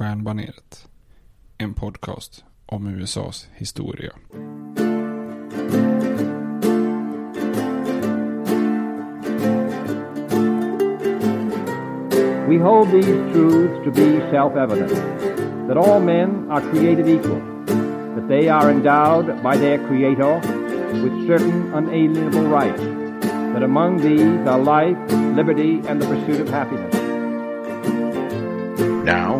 Stjärnbaneret. En podcast om USAs historia. We hold these truths to be self evident that all men are created equal, that they are endowed by their Creator with certain unalienable rights, that among these are life, liberty, and the pursuit of happiness. Now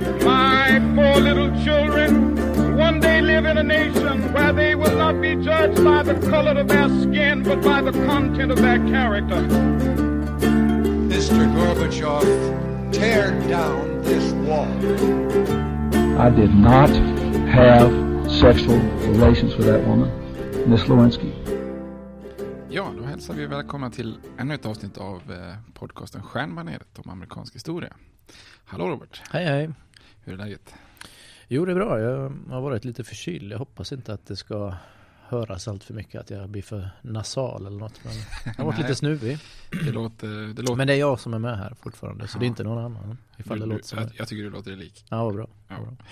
My four little children will one day live in a nation where they will not be judged by the color of their skin, but by the content of their character. Mr. Gorbachev, tear down this wall. I did not have sexual relations with that woman, Miss Lewinsky. Ja, då hälsar vi välkomna till ännu ett avsnitt av eh, podcasten Stjärnbaneret om amerikansk historia. Hallå Robert! Hej hej! Hur är läget? Jo det är bra, jag har varit lite förkyld. Jag hoppas inte att det ska höras allt för mycket, att jag blir för nasal eller något. Men jag har varit lite snuvig. Det låter, det låter... Men det är jag som är med här fortfarande, så det är inte någon annan. Ifall Du- det låter jag, jag tycker du låter lik. Ja, vad bra. Ja. Vad bra.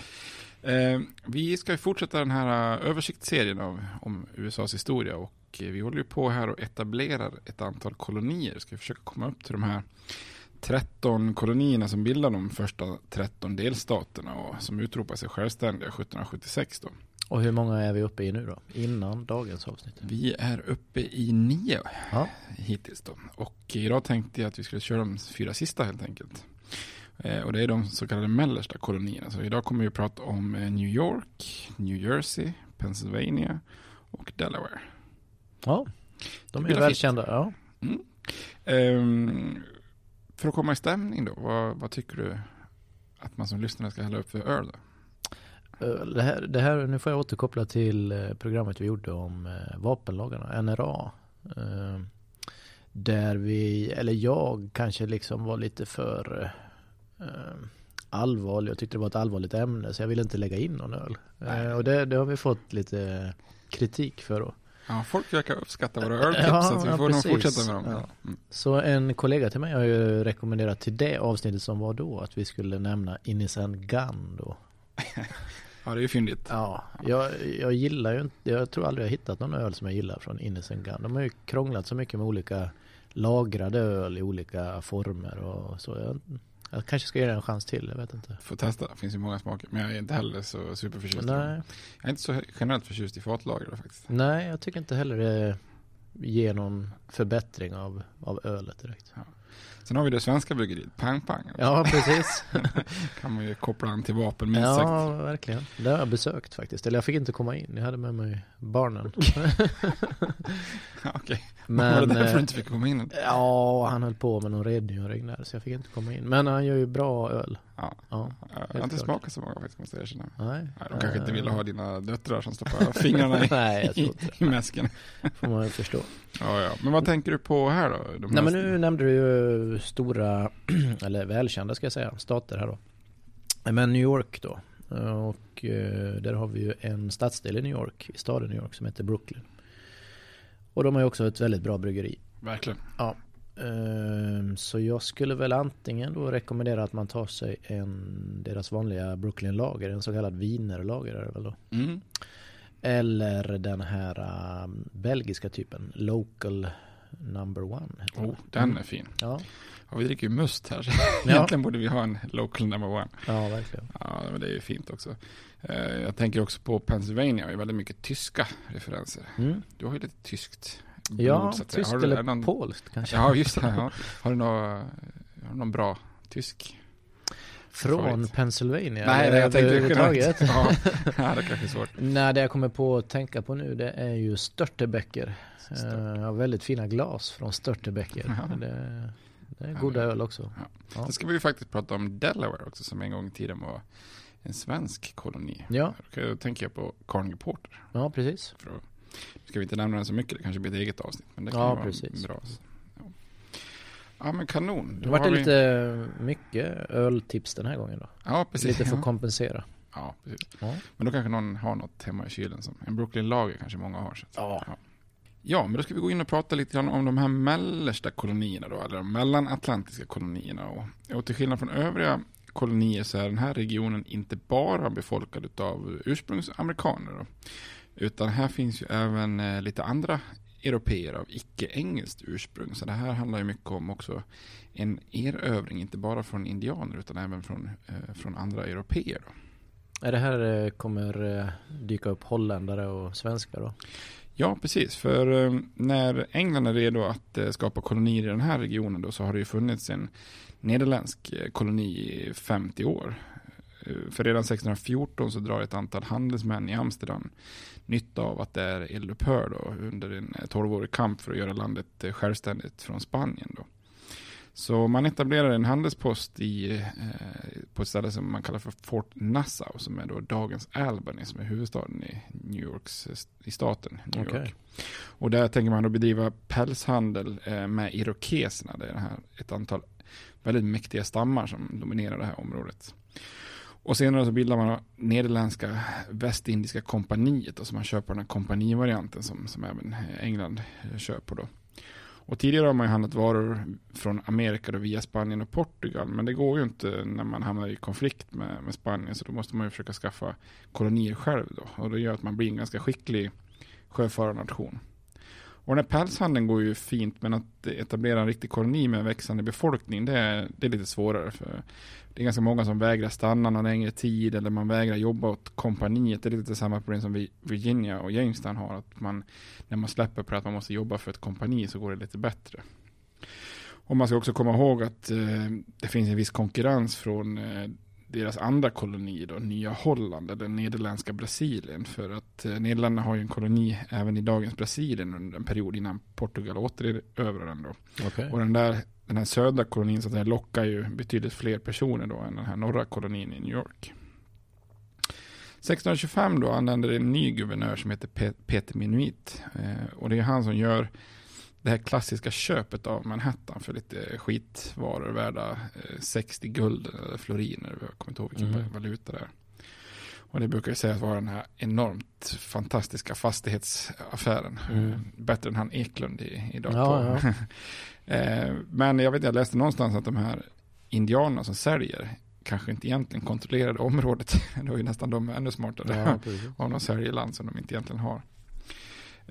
Eh, vi ska fortsätta den här eh, översiktsserien av, om USAs historia och eh, vi håller ju på här och etablerar ett antal kolonier. Ska vi försöka komma upp till de här 13 kolonierna som bildar de första 13 delstaterna och som utropar sig självständiga 1776 då. Och hur många är vi uppe i nu då? Innan dagens avsnitt? Vi är uppe i nio Ja. hittills då. Och idag tänkte jag att vi skulle köra de fyra sista helt enkelt. Eh, och det är de så kallade mellersta kolonierna. Så idag kommer vi att prata om eh, New York, New Jersey, Pennsylvania och Delaware. Ja, de är välkända. Ja. Mm. Ehm, för att komma i stämning då, vad, vad tycker du att man som lyssnare ska hälla upp för öl då? Eh, Det här, det här, nu får jag återkoppla till eh, programmet vi gjorde om eh, vapenlagarna, NRA. Där vi, eller jag kanske liksom var lite för allvarlig. Jag tyckte det var ett allvarligt ämne så jag ville inte lägga in någon öl. Eh, Och det, det har vi fått lite kritik för då. Ja, folk verkar uppskatta våra öltips, Ja, så vi ja, får nog fortsätta med dem. Ja. Mm. Så en kollega till mig har ju rekommenderat till det avsnittet som var då att vi skulle nämna Innocent Gun då. Ja, det är ju fyndigt. Ja, jag, jag gillar ju inte, jag tror aldrig jag har hittat någon öl som jag gillar från Innocent Gun. De har ju krånglat så mycket med olika lagrade öl i olika former och så. Jag, jag kanske ska ge det en chans till, jag vet inte. Får testa, det finns ju många smaker. Men jag är inte heller så superförtjust. Nej, Jag är inte så generellt förtjust i fatlagrade faktiskt. nej, jag tycker inte heller det ger någon förbättring av, av ölet direkt. Sen har vi det svenska bryggeriet, Pang Pang. Ja, precis. kan man ju koppla an till vapen minst Ja, sagt. verkligen. Det har jag besökt faktiskt. Eller jag fick inte komma in. Jag hade med mig barnen. Ja, Okej, Men, var det därför eh, du inte fick komma in? Ja, han höll på med någon rengöring där så jag fick inte komma in. Men han gör ju bra öl. Ja. Ja, Jag har inte smakat så många faktiskt måste jag erkänna. Nej. Nej, de kanske inte Eh, ville ha dina döttrar som stoppar fingrarna i, Nej, i, i mäsken. Får man ju förstå. Ja, ja. Men vad tänker du på här då? Nej men nu nämnde du ju stora, eller välkända ska jag säga, stater här då. Men New York då. Och eh, där har vi ju en stadsdel i New York, i staden New York som heter Brooklyn. Och de har ju också ett väldigt bra bryggeri. Verkligen. Ja. Ehm, Så jag skulle väl antingen då rekommendera att man tar sig en deras vanliga Brooklyn lager, en så kallad wienerlager är det väl då. Mm. Eller den här um, belgiska typen, local number one. Oh, den är fin. Ja, Ja, vi dricker ju must här. Ja. Egentligen borde vi ha en local number one. ja verkligen. Ja, men det är ju fint också. Eh, Jag tänker också på Pennsylvania, det är väldigt mycket tyska referenser. Mm. Du har ju lite tyskt blod, Ja, så att tyskt Har eller någon- polskt kanske. Ja, just det. Ja. Har du någon, har du någon bra tysk? Från? Pennsylvania? Nej, nej, jag överhuvudtaget? generellt. Ja, ja, det kanske är svårt. Nej, det jag kommer på att tänka på nu det är ju Störtebecker. Stört. Uh, väldigt fina glas från Störtebecker. Ja. Det, det är goda öl också. Ja. Ja. Sen ska vi ju faktiskt prata om Delaware också, som en gång i tiden var en svensk koloni. Ja, Då tänker jag på Carnegie Porter. ja precis. För ska vi inte nämna den så mycket, det kanske blir ett eget avsnitt. Men det kan Ja, vara precis. bra. Ja. men kanon. Det vart har det vi- lite mycket öltips den här gången då. Ja, precis. Lite för att kompensera. ja, precis. Ja. Men då kanske någon har något hemma i kylen. Som, en Brooklyn Lager kanske många har. Så. Ja. ja. Ja, men då ska vi gå in och prata lite grann om de här mellersta kolonierna då, eller de mellanatlantiska kolonierna. Och, och till skillnad från övriga kolonier så är den här regionen inte bara befolkad av ursprungsamerikaner då, utan här finns ju även eh, lite andra europeer av icke-engelskt ursprung. Så det här handlar ju mycket om också en erövring, inte bara från indianer utan även från, eh, från andra europeer. Är det här eh, kommer eh, dyka upp holländare och svenskar då? Ja, precis. För eh, när England är redo att eh, skapa kolonier i den här regionen då, så har det ju funnits en nederländsk koloni i 50 år. Eh, För redan 1614 så drar ett antal handelsmän i Amsterdam nytta av att det är eldupphör då, under en eh, 12-årig kamp för att göra landet eh, självständigt från Spanien. Då. Så man etablerar en handelspost i, eh, på ett ställe som man kallar för Fort Nassau som är då dagens Albany som är huvudstaden i New Yorks, i staten New York. Okej. Och där tänker man då bedriva pälshandel eh, med irokeserna. Det är det här, ett antal väldigt mäktiga stammar som dominerar det här området. Och senare så bildar man Nederländska Västindiska kompaniet och så man köper den här kompanivarianten som, som även eh, England eh, köper då. Och tidigare har man ju handlat varor från Amerika då via Spanien och Portugal. Men det går ju inte när man hamnar i konflikt med, med Spanien. Så då måste man ju försöka skaffa kolonier själv då. Och det gör att man blir en ganska skicklig sjöfararnation. Och den här pälshandeln går ju fint, men att etablera en riktig koloni med en växande befolkning, det är, det är lite svårare. För det är ganska många som vägrar stanna någon längre tid, eller man vägrar jobba åt kompaniet. Det är lite samma problem som Virginia och Jamestown har. Att man, när man släpper på att man måste jobba för ett kompani så går det lite bättre. Och man ska också komma ihåg att eh, det finns en viss konkurrens från eh, deras andra koloni då, Nya Holland eller nederländska Brasilien. För att eh, Nederländerna har ju en koloni även i dagens Brasilien under en period innan Portugal återerövrar den då. Okej. Och den där den här södra kolonin så att säga, lockar ju betydligt fler personer då än den här norra kolonin i New York. 1625 då anländer en ny guvernör som heter Pe- Peter Minuit. Eh, och det är han som gör det här klassiska köpet av Manhattan för lite skitvaror värda eh, 60 guld eller floriner. Jag kommer inte ihåg vilken Mm. valuta det är. Och det brukar ju sägas vara den här enormt fantastiska fastighetsaffären. Mm. Bättre än han Eklund i, idag. Ja, på. Eh, Men jag vet, jag läste någonstans att de här indianerna som säljer kanske inte egentligen kontrollerade området. Då är ju nästan de ännu smartare. Ja. Om de säljer land som de inte egentligen har.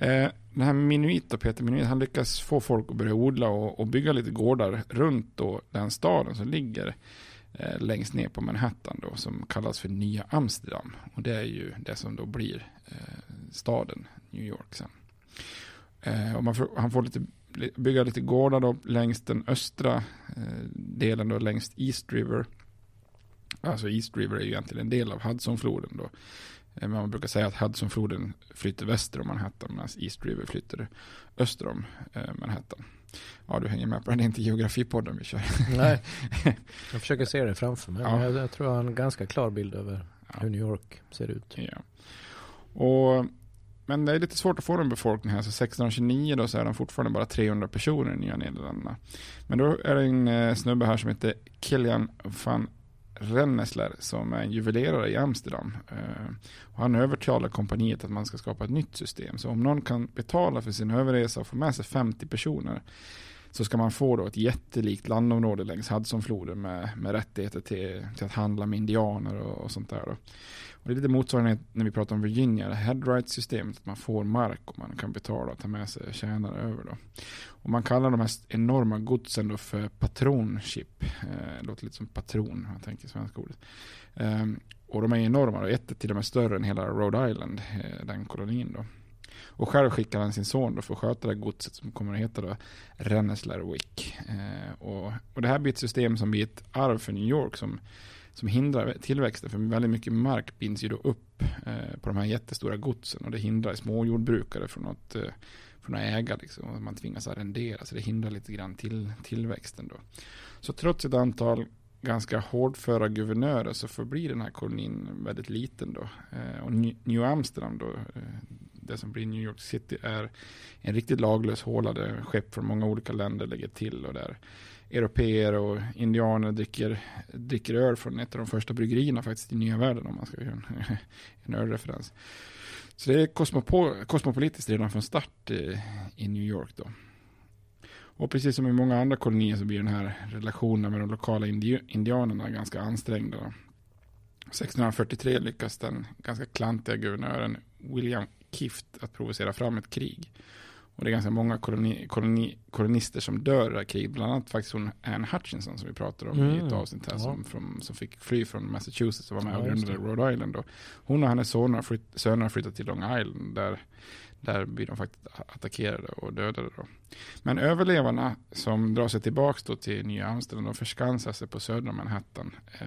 Eh, Den här Minuit och Peter Minuit, han lyckas få folk att börja odla och, och bygga lite gårdar runt då den staden som ligger eh, längst ner på Manhattan då, som kallas för Nya Amsterdam. Och det är ju det som då blir eh, staden New York sen. Eh, och man får, han får lite, bygga lite gårdar då längs den östra eh, delen då, längs East River. Alltså East River är ju egentligen en del av Hudsonfloden då. Eh, man brukar säga att Hudsonfloden flyter väster om Manhattan medan East River flyter öster om eh, Manhattan. Ja, du hänger med på den, det är inte geografipodden vi kör. Nej, jag försöker se det framför mig. Ja. Jag, jag tror jag har en ganska klar bild över hur New York ser ut. Ja. Och, men det är lite svårt att få en befolkning här, så 1629 då så är de fortfarande bara 300 personer i Nya Nederländerna. Men då är det en eh, snubbe här som heter Kilian van Rennesler som är en juvelerare i Amsterdam. Eh, och han övertalar kompaniet att man ska skapa ett nytt system. Så om någon kan betala för sin överresa och få med sig 50 personer så ska man få då ett jättelikt landområde längs Hudsonfloden med, med rättigheter till, till att handla med indianer och, och sånt där. Då. Och det är lite motsvarande när vi pratar om Virginia, det headright-systemet, att man får mark och man kan betala och ta med sig tjänare över. Då. Och man kallar de här enorma godsen då för patronship. Eh, låter lite som patron, om jag tänker svenska ordet. Eh, och de är enorma, ett är till och med större än hela Rhode Island, eh, den kolonin då. Och själv skickar han sin son då för att sköta det här godset som kommer att heta då Rensselaerwick. Eh, och, och det här blir ett system som blir ett arv för New York som, som hindrar tillväxten. För väldigt mycket mark binds ju då upp eh, på de här jättestora godsen och det hindrar småjordbrukare från att, eh, från att äga liksom. Och man tvingas arrendera så det hindrar lite grann till tillväxten då. Så trots ett antal ganska hårdföra guvernörer så förblir den här kolonin väldigt liten då. Eh, och New New Amsterdam då, eh, det som blir New York City är en riktigt laglös håla där skepp från många olika länder lägger till och där europeer och indianer dricker, dricker öl från ett av de första bryggerierna faktiskt i nya världen om man ska göra en, en ölreferens. Så det är kosmopo, kosmopolitiskt redan från start i, i New York då. Och precis som i många andra kolonier så blir den här relationen med de lokala indi indianerna ganska ansträngda. 1643 lyckas den ganska klantiga guvernören William Kift att provocera fram ett krig. Och det är ganska många koloni, koloni, kolonister som dör här kriget. Bland annat faktiskt hon Anne Hutchinson som vi pratade om i ett Mm. avsnitt här. Ja. Som, från, som fick fly från Massachusetts och var med Ja, och grundade. Rhode Island. Då. Hon och hennes söner, flytt, söner flyttade till Long Island. Där, där blir de faktiskt attackerade och dödade. Då. Men överlevarna som drar sig tillbaka till Nya Amsterdam, de förskansar sig på södra Manhattan eh,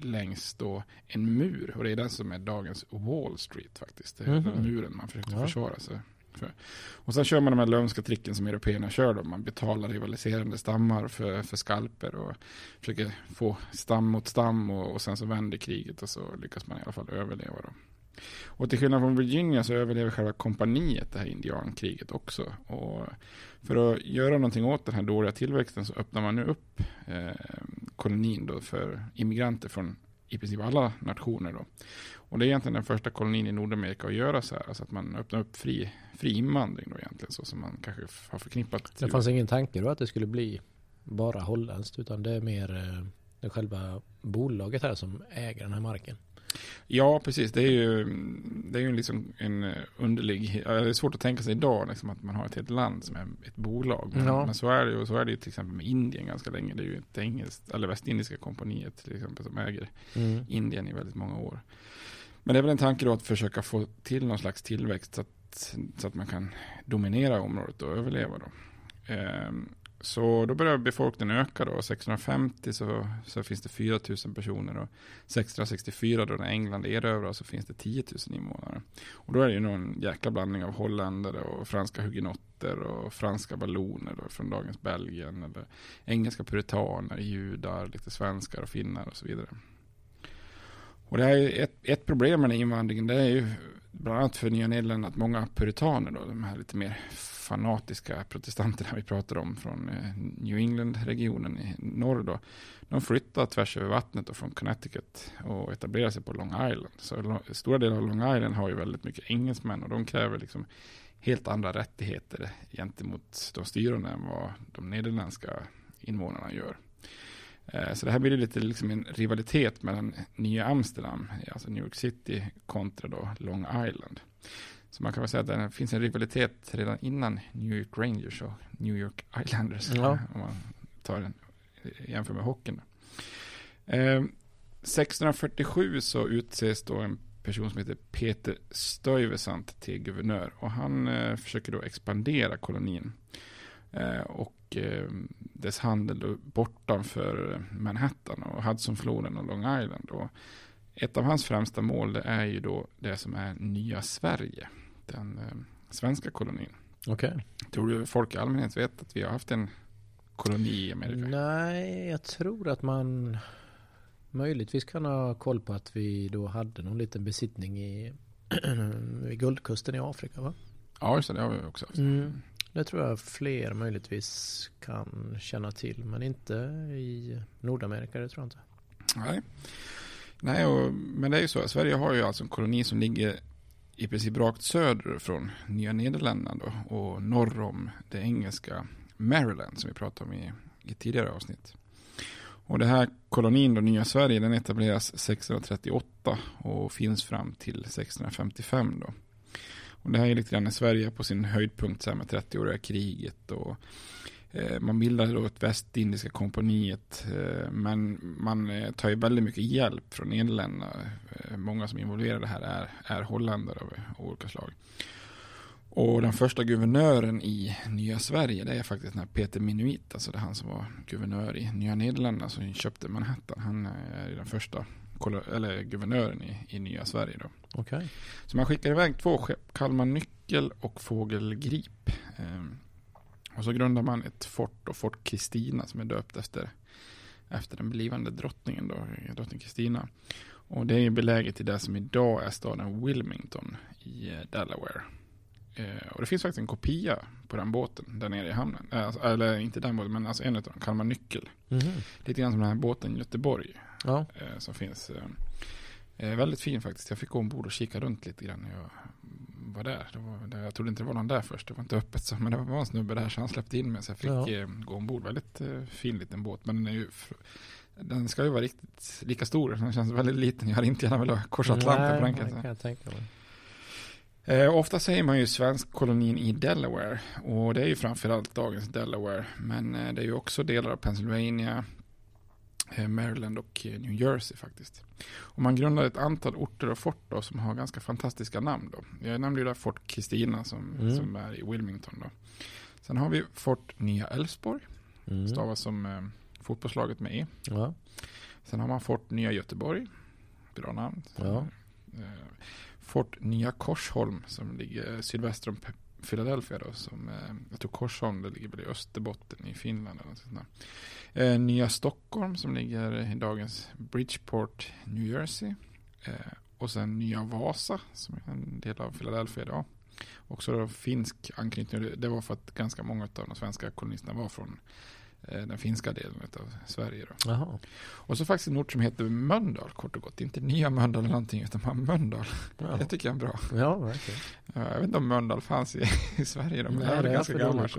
längs då en mur. Och det är den som är dagens Wall Street faktiskt. Det är Mhm. den muren man försökte Ja. försvara sig för. Och sen kör man de här lömska tricken som européerna kör då. Man betalar rivaliserande stammar för, för skalper och försöker få stam mot stam och, och sen så vänder kriget och så lyckas man i alla fall överleva då. Och till skillnad från Virginia så överlever själva kompaniet det här indiankriget också. Och för att göra någonting åt den här dåliga tillväxten så öppnar man nu upp eh, kolonin då för immigranter från i princip alla nationer då. Och det är egentligen den första kolonin i Nordamerika att göra så här. Alltså att man öppnar upp fri, fri invandring då egentligen. Så som man kanske har förknippat. Det fanns ingen tanke då att det skulle bli bara holländskt utan det är mer eh, det själva bolaget här som äger den här marken. Ja, precis. Det är ju, det är ju liksom en underlig... Det är svårt att tänka sig idag liksom, att man har ett helt land som är ett bolag. Men, Ja. men så, är det ju, så är det ju till exempel med Indien ganska länge. Det är ju ett engelskt, eller västindiska kompaniet till exempel som äger Mm. Indien i väldigt många år. Men det är väl en tanke då att försöka få till någon slags tillväxt så att, så att man kan dominera området och överleva då. Ehm, så då börjar befolkningen öka då. 1650 så, så finns det 4 000 personer och 1664 då när England erövrar så finns det 10 000 invånare. Och då är det ju någon jäkla blandning av holländare och franska hugenotter och franska balloner då från dagens Belgien eller engelska puritaner, judar, lite svenskar och finnar och så vidare. Och det här är ett, ett problem med den invandringen, det är ju bland annat för Nya Nederländerna att många puritaner, då, de här lite mer fanatiska protestanterna vi pratar om från eh, New England-regionen i norr då, de flyttade tvärs över vattnet och från Connecticut och etablerade sig på Long Island. Så stora delar av Long Island har ju väldigt mycket engelsmän och de kräver liksom helt andra rättigheter gentemot de styrande än vad de nederländska invånarna gör. Eh, så det här blir lite liksom en rivalitet mellan nya Amsterdam, alltså New York City, kontra då Long Island. Så man kan väl säga att det finns en rivalitet redan innan New York Rangers och New York Islanders. Ja. Om man tar en jämför med hockeyn. Eh, 1647 så utses då en person som heter Peter Stuyvesant till guvernör. Och han eh, försöker då expandera kolonin. Eh, och eh, dess handel bortanför Manhattan och Hudsonfloden och Long Island. Och ett av hans främsta mål är ju då det som är nya Sverige. Den eh, svenska kolonin. Okej. Okay. Tror du folk i allmänhet vet att vi har haft en koloni i Amerika? Nej, jag tror att man möjligtvis kan ha koll på att vi då hade någon liten besittning i vid Guldkusten i Afrika va? Ja, just det, det har vi också haft. Mm. Det tror jag fler möjligtvis kan känna till, men inte i Nordamerika, det tror jag inte. Nej, Nej och, men det är ju så, Sverige har ju alltså en koloni som ligger i princip rakt söder från Nya Nederländerna då, och norr om det engelska Maryland som vi pratade om i, i tidigare avsnitt. Och den här kolonin då, Nya Sverige, den etableras 1638 och finns fram till 1655 då. Och det här är lite grann när Sverige på sin höjdpunkt så här med 30-åriga kriget och eh, man bildade då ett västindiska kompaniet eh, men man eh, tar ju väldigt mycket hjälp från Nederländerna. Eh, många som är involverade här är, är holländare av olika slag. Och den första guvernören i Nya Sverige det är faktiskt den här Peter Minuit, alltså det är han som var guvernör i Nya Nederländerna som köpte Manhattan. Han eh, är den första eller guvernören i, i Nya Sverige. Då. Okay. Så man skickar iväg två skepp, Kalmar Nyckel och Fågelgrip. Ehm, och så grundar man ett fort och Fort Kristina som är döpt efter, efter den blivande drottningen, då, drottning Kristina. Och det är beläget i det som idag är staden Wilmington i eh, Delaware. Eh, och det finns faktiskt en kopia på den båten där nere i hamnen. Eh, alltså, eller inte den båten, men alltså en av dem, Kalmar Nyckel. Mm. Lite grann som den här båten i Göteborg. Ja. Eh, som finns. Eh, väldigt fin faktiskt. Jag fick gå ombord och kika runt lite grann när jag var där. Var, jag trodde inte det var någon där först. Det var inte öppet så. Men det var en snubbe där så han släppte in mig. Så jag fick ja. Eh, gå ombord. Väldigt eh, fin liten båt. Men den är ju den ska ju vara riktigt lika stor. Den känns väldigt liten. Jag hade inte gärna velat korsa Atlanten på den kan jag tänka mig. Eh, ofta säger man ju svensk kolonin i Delaware och det är ju framförallt dagens Delaware. Men eh, det är ju också delar av Pennsylvania, Maryland och eh, New Jersey faktiskt. Och man grundade ett antal orter och fort då, som har ganska fantastiska namn. Då. Jag nämnde ju där Fort Kristina som, mm. som är i Wilmington. Då. Sen har vi Fort Nya Älvsborg, mm. stavas som eh, fotbollslaget med E. Ja. Sen har man Fort Nya Göteborg, bra namn. Ja. Eh, Fort Nya Korsholm som ligger sydväster om Philadelphia då, som eh, jag tror Korsholm, det ligger väl i Österbotten i Finland eller sånt eh, Nya Stockholm som ligger i dagens Bridgeport, New Jersey. Eh, och sen Nya Vasa som är en del av Philadelphia idag. Också då finsk anknytning, det var för att ganska många av de svenska kolonisterna var från den finska delen av Sverige. Då. Och så faktiskt en ort som heter Mölndal kort och gott. Inte nya Mölndal eller någonting utan bara Mölndal. Ja. Det tycker jag är bra. Ja, verkligen. Jag vet inte om Mölndal fanns i, i Sverige då, men Nej, det är ganska gammalt.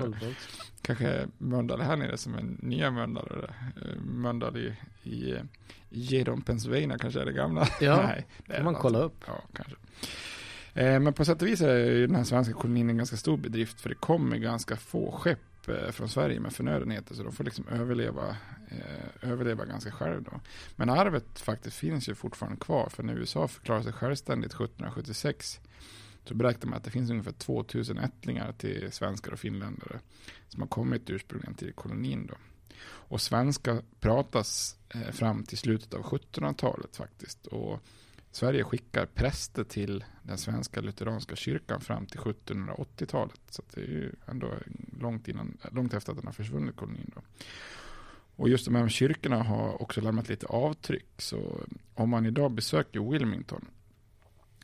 Kanske Mölndal här nere som en nya Mölndal. Eh, Mölndal i, i, i Gedon, Pennsylvania kanske är det gamla. Ja, Nej, det får man kolla upp. Ja, kanske. Eh, men på sätt och vis är den här svenska kolonin en ganska stor bedrift för det kommer ganska få skepp Eh, från Sverige med förnödenheter så de får liksom överleva, eh, överleva ganska själv då. Men arvet faktiskt finns ju fortfarande kvar för när USA förklarade sig självständigt 1776 så beräknar man att det finns ungefär 2000 ättlingar till svenskar och finländare som har kommit ursprungligen till kolonin då. Och svenska pratas eh, fram till slutet av 1700-talet faktiskt. Och Sverige skickar präster till den svenska lutheranska kyrkan fram till 1780-talet. Så det är ju ändå långt, innan, långt efter att den har försvunnit kolonin. Då. Och just de här kyrkorna har också lämnat lite avtryck. Så om man idag besöker Wilmington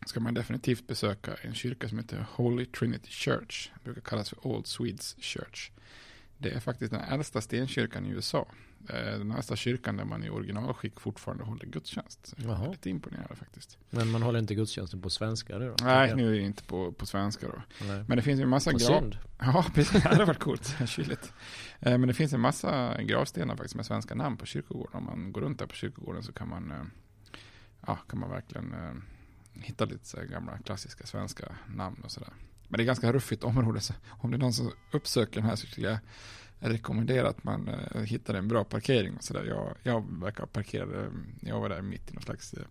ska man definitivt besöka en kyrka som heter Holy Trinity Church. Det brukar kallas för Old Swedes Church. Det är faktiskt den äldsta stenkyrkan i USA. Eh, Den äldsta kyrkan där man i originalskick fortfarande håller gudstjänst. Jaha. är lite imponerande faktiskt. Men man håller inte gudstjänsten på svenska då? Nej, nu är det inte på, på svenska då. Nej. Men det finns ju en massa grav... Ja, precis. Det hade varit coolt. Kyligt. Eh, Men det finns en massa gravstenar faktiskt med svenska namn på kyrkogården. Om man går runt där på kyrkogården så kan man, eh, ja, kan man verkligen hitta lite gamla klassiska svenska namn och sådär. Men det är ganska ruffigt område. Så om det är någon som uppsöker den här så skulle jag rekommendera att man eh, hittar en bra parkering och sådär. Jag, jag verkar parkerade, jag var där mitt i någon slags eh,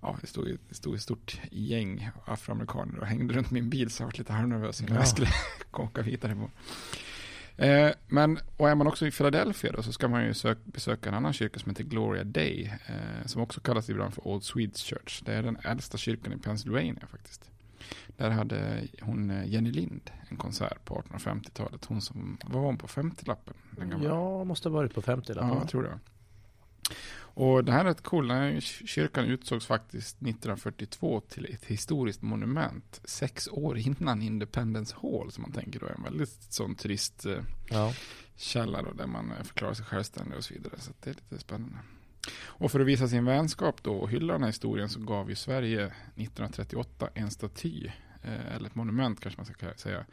Ja, det stod, det stod ett stort gäng afroamerikaner och hängde runt min bil så jag var lite halvnervös innan Ja. jag skulle åka vidare på. Eh, men, och är man också i Philadelphia då så ska man ju sök, besöka en annan kyrka som heter Gloria Day. Eh, som också kallas ibland för Old Swedes Church. Det är den äldsta kyrkan i Pennsylvania faktiskt. Där hade hon eh, Jenny Lind en konsert på 1850-talet. Hon som, var hon på 50-lappen? Den gamla? Ja, måste ha varit på 50-lappen. Ja, jag tror det. Och det här är rätt cool. Den här kyrkan utsågs faktiskt 1942 till ett historiskt monument. Sex år innan Independence Hall som man tänker då är en väldigt sån turistkälla Ja. då, där man eh, förklarar sig självständig och så vidare. Så det är lite spännande. Och för att visa sin vänskap då och hylla den här historien så gav ju Sverige 1938 en staty, eh, eller ett monument kanske man ska säga,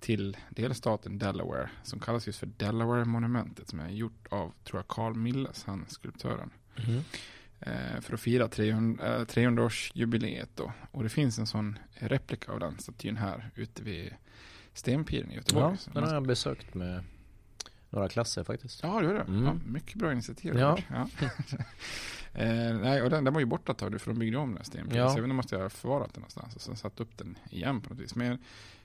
till delstaten Delaware som kallas just för Delaware-monumentet som är gjort av, tror jag, Carl Milles, han skulptören. Eh, för att fira 300, eh, 300-årsjubileet då. Och det finns en sån replika av den statyn här ute vid Stenpiren i Göteborg. Ja, den har jag besökt med några klasser faktiskt. Ja, det gör det. Mm. Ja, mycket bra initiativ. Ja. Ja. eh, nej, och den, den var ju borta ett tag för de byggde om den stenpilen. Ja. Så jag vet inte om jag måste ha förvarat den någonstans och sen satt upp den igen på något vis. Men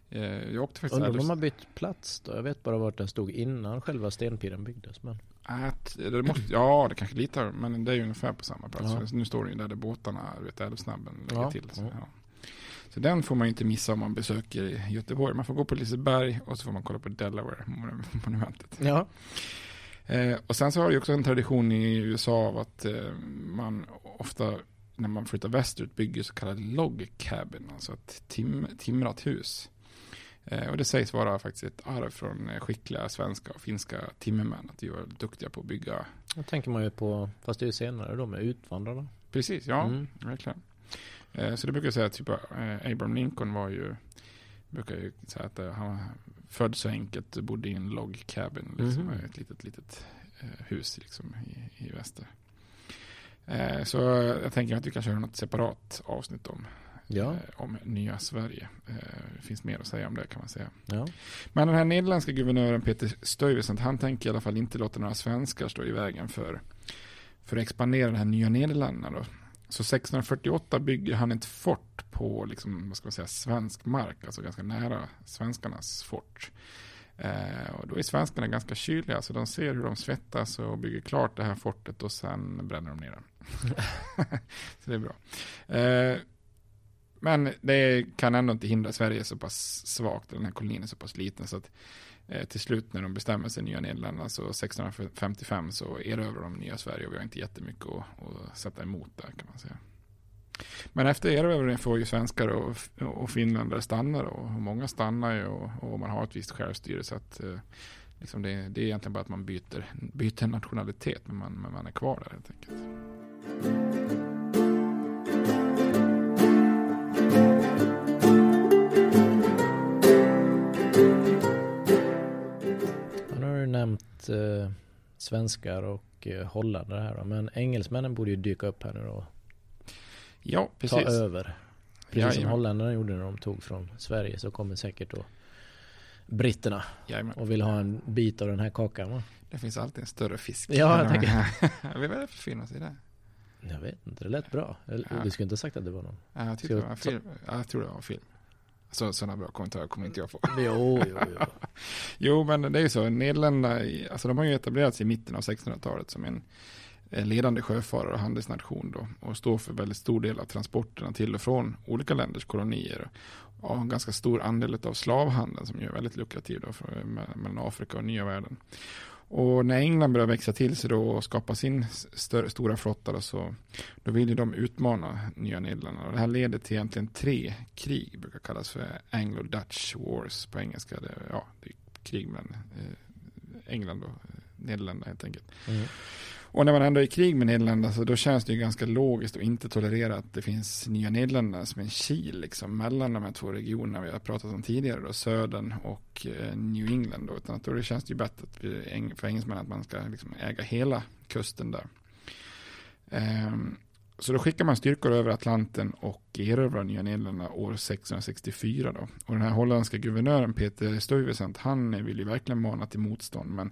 eh, jag åkte faktiskt... Undrar om de har bytt plats då? Jag vet bara vart den stod innan själva stenpiren byggdes. Men... Att, det måste, ja, det kanske lite, men det är ju ungefär på samma plats. Ja. Nu står den ju där, där båtarna, du vet, Älvsnabben lägger till. Så. Så den får man inte missa om man besöker Göteborg. Man får gå på Liseberg och så får man kolla på Delaware-monumentet. Ja. Eh, och sen så har det också en tradition i USA av att eh, man ofta när man flyttar västerut bygger så kallade log cabin, alltså ett tim, timrat hus. Eh, och det sägs vara faktiskt ett arv från eh, skickliga svenska och finska timmermän, att de var duktiga på att bygga. Då tänker man ju på, fast det är ju senare då med utvandrarna. Precis, ja, Mm. verkligen. Eh, så det brukar jag säga, typ eh, Abraham Lincoln var ju, brukar ju säga att eh, han var född så enkelt, bodde i en log cabin, liksom, Mhm. ett litet, litet hus liksom, i, i väster. Så jag tänker att vi kan köra något separat avsnitt om, Ja. om nya Sverige. Det finns mer att säga om det kan man säga. Ja. Men den här nederländska guvernören Peter Stuyvesant, han tänker i alla fall inte låta några svenskar stå i vägen för, för att expandera den här nya Nederländerna. Då. Så 1648 bygger han ett fort på liksom, vad ska man säga, svensk mark, alltså ganska nära svenskarnas fort. Eh, och då är svenskarna ganska kyliga, så de ser hur de svettas och bygger klart det här fortet och sen bränner de ner det. så det är bra. Eh, men det kan ändå inte hindra Sverige så pass svagt, den här kolonin är så pass liten så att Eh, till slut när de bestämmer sig Nya Nederländerna så 1655 så erövrar de nya Sverige och vi har inte jättemycket att, att sätta emot där kan man säga. Men efter erövringen får ju svenskar och, och finländare stanna då, och många stannar ju och, och man har ett visst självstyre så att eh, liksom det, det är egentligen bara att man byter, byter nationalitet men man, men man är kvar där helt enkelt. Nämnt eh, svenskar och eh, holländare här då. Men engelsmännen borde ju dyka upp här nu då. Ja, precis. Ta över. Precis som Jajamän. holländarna gjorde när de tog från Sverige så kommer säkert då britterna Jajamän. och vill ha en bit av den här kakan va? Det finns alltid en större fisk. Ja, jag tänker- är det för finnas i det? Jag vet inte, det lät bra. Ja. Du skulle inte ha sagt att det var någon? Ja, jag, tyckte det jag var film. Ja, jag tror det var en film. Så, sådana bra kommentarer kommer inte jag få. Jo, jo, jo. Jo, men det är ju så. Nederländerna, alltså de har ju etablerat sig i mitten av 1600-talet som en ledande sjöfarare och handelsnation då. Och står för väldigt stor del av transporterna till och från olika länders kolonier. Och en ganska stor andel av slavhandeln som är väldigt lukrativ då för, me- mellan Afrika och nya världen. Och när England börjar växa till sig då och skapa sin större, stora flotta då, så då vill ju de utmana Nya Nederländerna. Och det här leder till egentligen tre krig, brukar kallas för Anglo-Dutch Wars på engelska. Det, ja, det är krig mellan eh, England och eh, Nederländerna helt enkelt. Mm. Och när man ändå är i krig med Nederländerna så då känns det ju ganska logiskt att inte tolerera att det finns nya Nederländerna som en kil liksom mellan de här två regionerna vi har pratat om tidigare då, södern och eh, New England då, utan att då det känns det ju bättre att vi, för engelsmännen att man ska liksom äga hela kusten där. Um, så då skickar man styrkor över Atlanten och erövrar Nya Nederländerna år 664 då. Och den här holländska guvernören Peter Stuyvesant, han vill ju verkligen mana till motstånd, men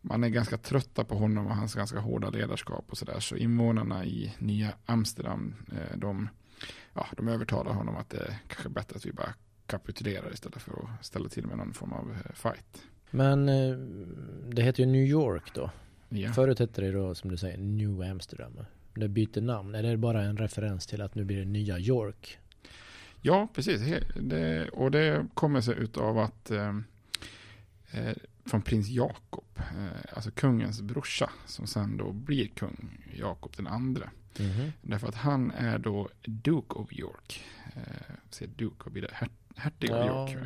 man är ganska trötta på honom och hans ganska hårda ledarskap och sådär. Så invånarna i nya Amsterdam, eh, de, ja, de övertalar honom att det är kanske bättre att vi bara kapitulerar istället för att ställa till med någon form av eh, fight. Men eh, det heter ju New York då. Ja. Förut hette det då som du säger New Amsterdam. Det byter namn. Är det bara en referens till att nu blir det nya York? Ja, precis. Det, och det kommer sig utav att eh, från prins Jakob, eh, alltså kungens brorsa, som sen då blir kung Jakob den andre. Mm -hmm. Därför att han är då Duke of York. Eh, Duke, vad blir det? Hertig av York.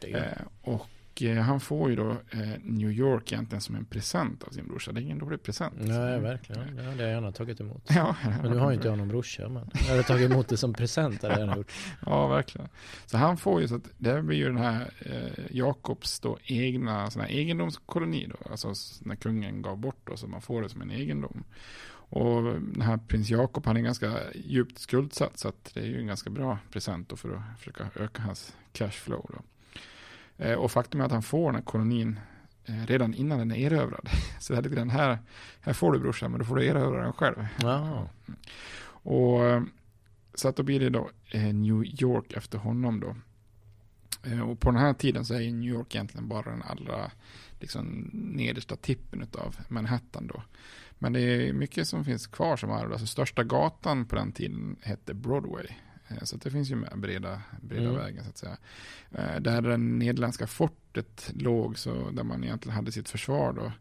Ja, eh, och Eh, han får ju då eh, New York egentligen som en present av sin brorsa. Det är ingen dålig present. Nej, verkligen. Det har jag gärna tagit emot. Ja, men nu har ju inte jag någon brorsa. Men jag hade tagit emot det som present. Hade jag gjort. ja, verkligen. Så han får ju så att det blir ju den här eh, Jakobs då egna sån här egendomskoloni då. Alltså när kungen gav bort då, så man får det som en egendom. Och den här prins Jakob han är ganska djupt skuldsatt så att det är ju en ganska bra present då för att försöka öka hans cashflow då. Eh, och faktum är att han får den här kolonin eh, redan innan den är erövrad. Så det är lite grann här, här får du brorsan, men då får du erövra den själv. Wow. Och eh, så att då blir det då New York efter honom då. Och på den här tiden så är New York egentligen bara den allra liksom, nedersta tippen av Manhattan då. Men det är mycket som finns kvar som arv. Alltså största gatan på den tiden hette Broadway. Eh, så det finns ju med breda, breda mm. vägen så att säga. Eh, där det nederländska fortet låg, så där man egentligen hade sitt försvar då.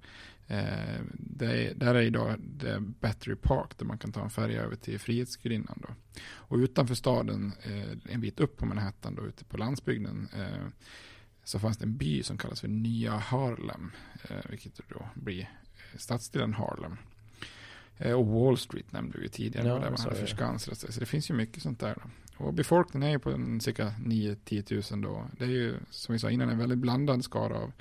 Eh, det, där är idag det Battery Park där man kan ta en färja över till Frihetsgudinnan då. Och utanför staden, en bit upp på Manhattan då, ute på landsbygden, så fanns det en by som kallas för Nya Harlem, vilket då blir stadsdelen Harlem. Eh, och Wall Street nämnde vi tidigare, ja, där man hade förskansat sig. Så det finns ju mycket sånt där. Då. Och befolkningen är ju på cirka 9-10 000 då. Det är ju som vi sa innan en väldigt blandad skara av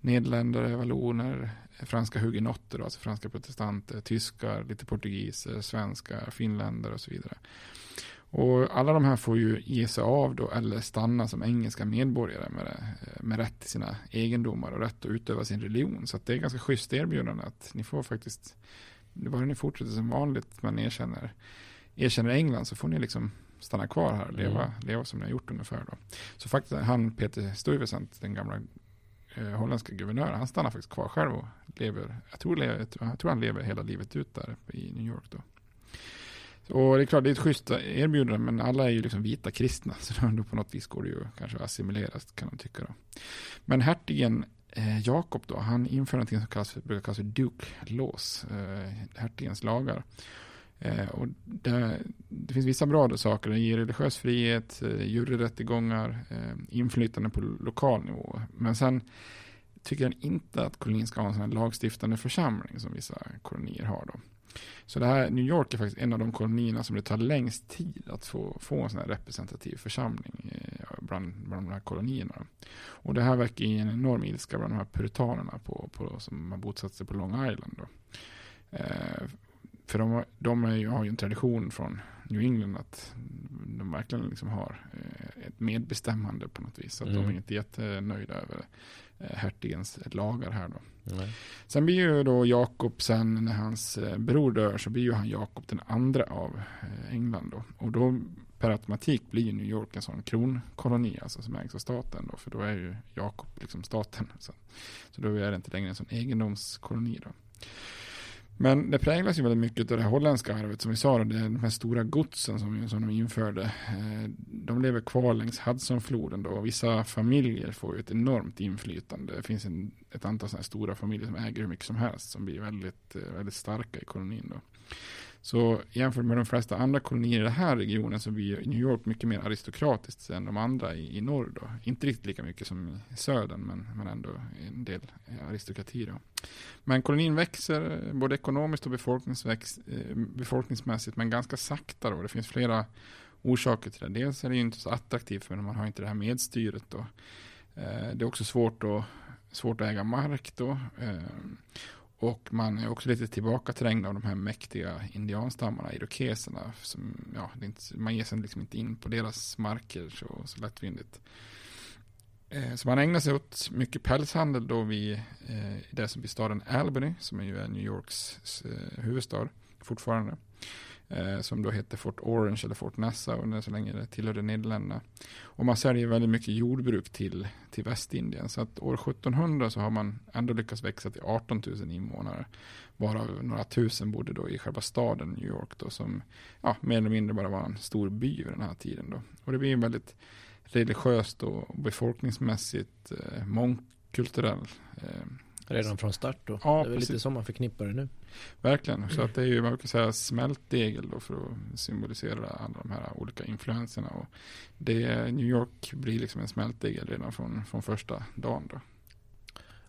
nederländare, valloner, franska hugenotter, alltså franska protestanter, tyskar, lite portugiser, svenskar, finländare och så vidare. Och alla de här får ju ge sig av då eller stanna som engelska medborgare med, med rätt till sina egendomar och rätt att utöva sin religion. Så det är ganska schysst erbjudande att ni får faktiskt bara ni fortsätter som vanligt, man erkänner, erkänner England så får ni liksom stanna kvar här och leva, mm. leva som ni har gjort ungefär. Då. Så faktiskt han Peter Stuyvesant, den gamla eh, holländska guvernören, han stannar faktiskt kvar själv och lever, jag tror, jag tror han lever hela livet ut där i New York då. Och det är klart, det är ett schysst erbjudande, men alla är ju liksom vita kristna, så då på något vis går det ju kanske assimileras, kan man tycka då. Men hertigen eh, Jakob då, han inför någonting som kallas brukar kallas för Duke Laws, eh, hertigens lagar. Eh, och det, det, finns vissa bra saker, det ger religiös frihet, eh, juryrättegångar, eh, inflytande på lokal nivå. Men sen tycker han inte att kolonin ska ha en sån här lagstiftande församling som vissa kolonier har då. Så det här, New York är faktiskt en av de kolonierna som det tar längst tid att få, få en sån här representativ församling eh, bland, bland de här kolonierna. Och det här verkar ge en enorm ilska bland de här puritanerna på, på, som har bosatt sig på Long Island. Då. Eh, för de, de ju, har ju en tradition från New England att de verkligen liksom har eh, ett medbestämmande på något vis. Så att mm. de är inte jättenöjda över eh, hertigens lagar här då. Nej. Sen blir ju då Jakob sen när hans eh, bror dör så blir ju han Jakob den andra av eh, England då. Och då per automatik blir New York en sån kronkoloni alltså som ägs av staten då. För då är ju Jakob liksom staten. Så, så då är det inte längre en sån egendomskoloni då. Men det präglas ju väldigt mycket av det här holländska arvet som vi sa, det är de här stora godsen som, som de införde. Eh, de lever kvar längs Hudsonfloden då och vissa familjer får ju ett enormt inflytande. Det finns en ett antal sådana stora familjer som äger hur mycket som helst som blir väldigt, eh, väldigt starka i kolonin. Då. Så jämfört med de flesta andra kolonier i den här regionen så blir New York mycket mer aristokratiskt än de andra i, i norr. Då. Inte riktigt lika mycket som i södern men, men ändå en del eh, aristokrati. Då. Men kolonin växer eh, både ekonomiskt och eh, befolkningsmässigt men ganska sakta. Då. Det finns flera orsaker till det. Dels är det ju inte så attraktivt för man har inte det här medstyret. Då. Det är också svårt att, svårt att äga mark då. Och man är också lite tillbakaträngd av de här mäktiga indianstammarna, irokeserna. Som, ja, inte, man ger sig liksom inte in på deras marker så, så lättvindigt. Eh, så man ägnar sig åt mycket pälshandel då vid eh, det som blir staden Albany, som är ju New Yorks eh, huvudstad fortfarande. Eh, som då hette Fort Orange eller Fort Nassau under så länge det tillhörde Nederländerna. Och man säljer väldigt mycket jordbruk till, till Västindien. Så att år 1700 så har man ändå lyckats växa till 18 000 invånare. Varav några tusen bodde då i själva staden New York då som ja, mer eller mindre bara var en stor by vid den här tiden då. Och det blir en väldigt religiöst och befolkningsmässigt eh, mångkulturell eh, Redan från start då? Ja, det är väl precis. lite som man förknippar det nu. Verkligen, så att det är ju, man kan säga smältdegel då för att symbolisera alla de här olika influenserna. Och det, New York blir liksom en smältdegel redan från, från första dagen då.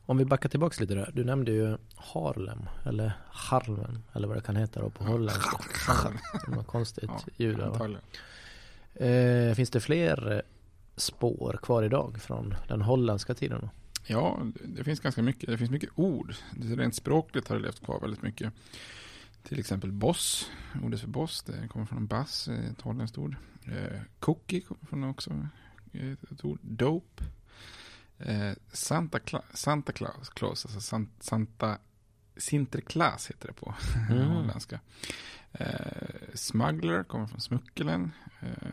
Om vi backar tillbaka lite där. Du nämnde ju Harlem eller Harlem eller vad det kan heta då på holländska. Det var konstigt Ja, ljud där. Eh, finns det fler spår kvar idag från den holländska tiden? Då? Ja, det finns ganska mycket. Det finns mycket ord. Det rent språkligt har det levt kvar väldigt mycket. Till exempel boss. Ordet för boss, det kommer från en bass, ett holländskt ord. Eh, cookie kommer från också eh, ett ord. Dope. Eh, Santa, Cla- Santa Claus, Claus alltså San, Santa Sinterklaas heter det på Mm. holländska. Eh, smuggler kommer från smuggelen. Eh,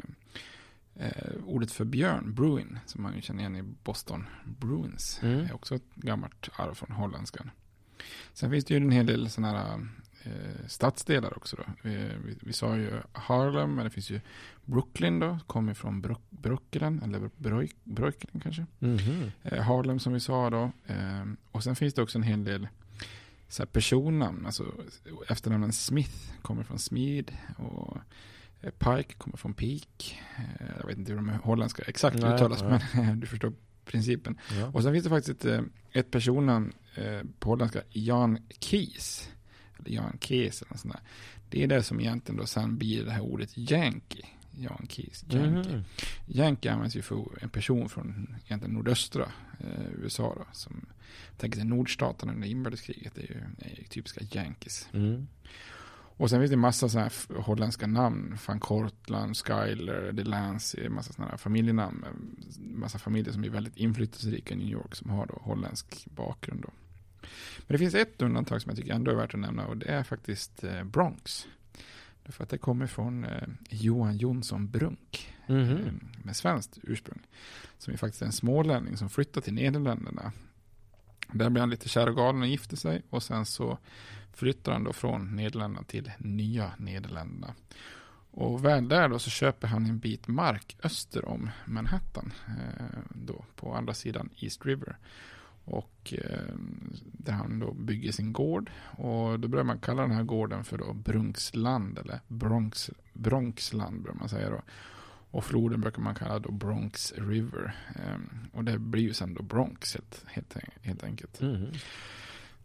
eh, ordet för björn, bruin, som man ju känner igen i Boston Bruins, Mm. är också ett gammalt arv från holländskan. Sen finns det ju en hel del sådana här eh, stadsdelar också då. Vi, vi, vi sa ju Harlem, men det finns ju Brooklyn då, kommer från Brook, Brooklyn, eller Broik, Broiken kanske. Mhm. Eh, Harlem som vi sa då. Eh, och sen finns det också en hel del så personnamn. Alltså efternamnen Smith kommer från Smid. Och Pike kommer från Peak. Eh, jag vet inte hur de holländska exakt Nej, uttalas. nej. Men du förstår principen. Ja. Och sen finns det faktiskt ett, eh, ett personnamn eh, på holländska. Jan Kees. Eller Jan Kees eller något sånt där. Det är det som egentligen då sen blir det här ordet Yankee. Jan Kees. Yankee. Yankee används ju för en person från egentligen nordöstra eh, USA då, som tänker sig nordstaterna under inbördeskriget, det är ju, är ju typiska Yankees. Mm. Och sen finns det massa sådana här holländska namn, van Kortland, Skyler, Delancey, massa sådana här familjenamn, massa familjer som är väldigt inflytelserika i New York som har då holländsk bakgrund då. Men det finns ett undantag som jag tycker ändå är värt att nämna och det är faktiskt eh, Bronx. Därför att det kommer från eh, Johan Jonsson Brunk Mhm. eh, med svenskt ursprung. Som är faktiskt en smålänning som flyttade till Nederländerna. Där blir han lite kär och galen och gifter sig. Och sen så flyttar han då från Nederländerna till nya Nederländerna. Och väl där då så köper han en bit mark öster om Manhattan. Eh, då på andra sidan East River. Och eh, där han då bygger sin gård. Och då börjar man kalla den här gården för då Brunksland eller Bronx, Bronxland bör man säga då. Och floden brukar man kalla då Bronx River. Ehm, och det blir ju sen då Bronx helt, helt, helt enkelt. Mhm.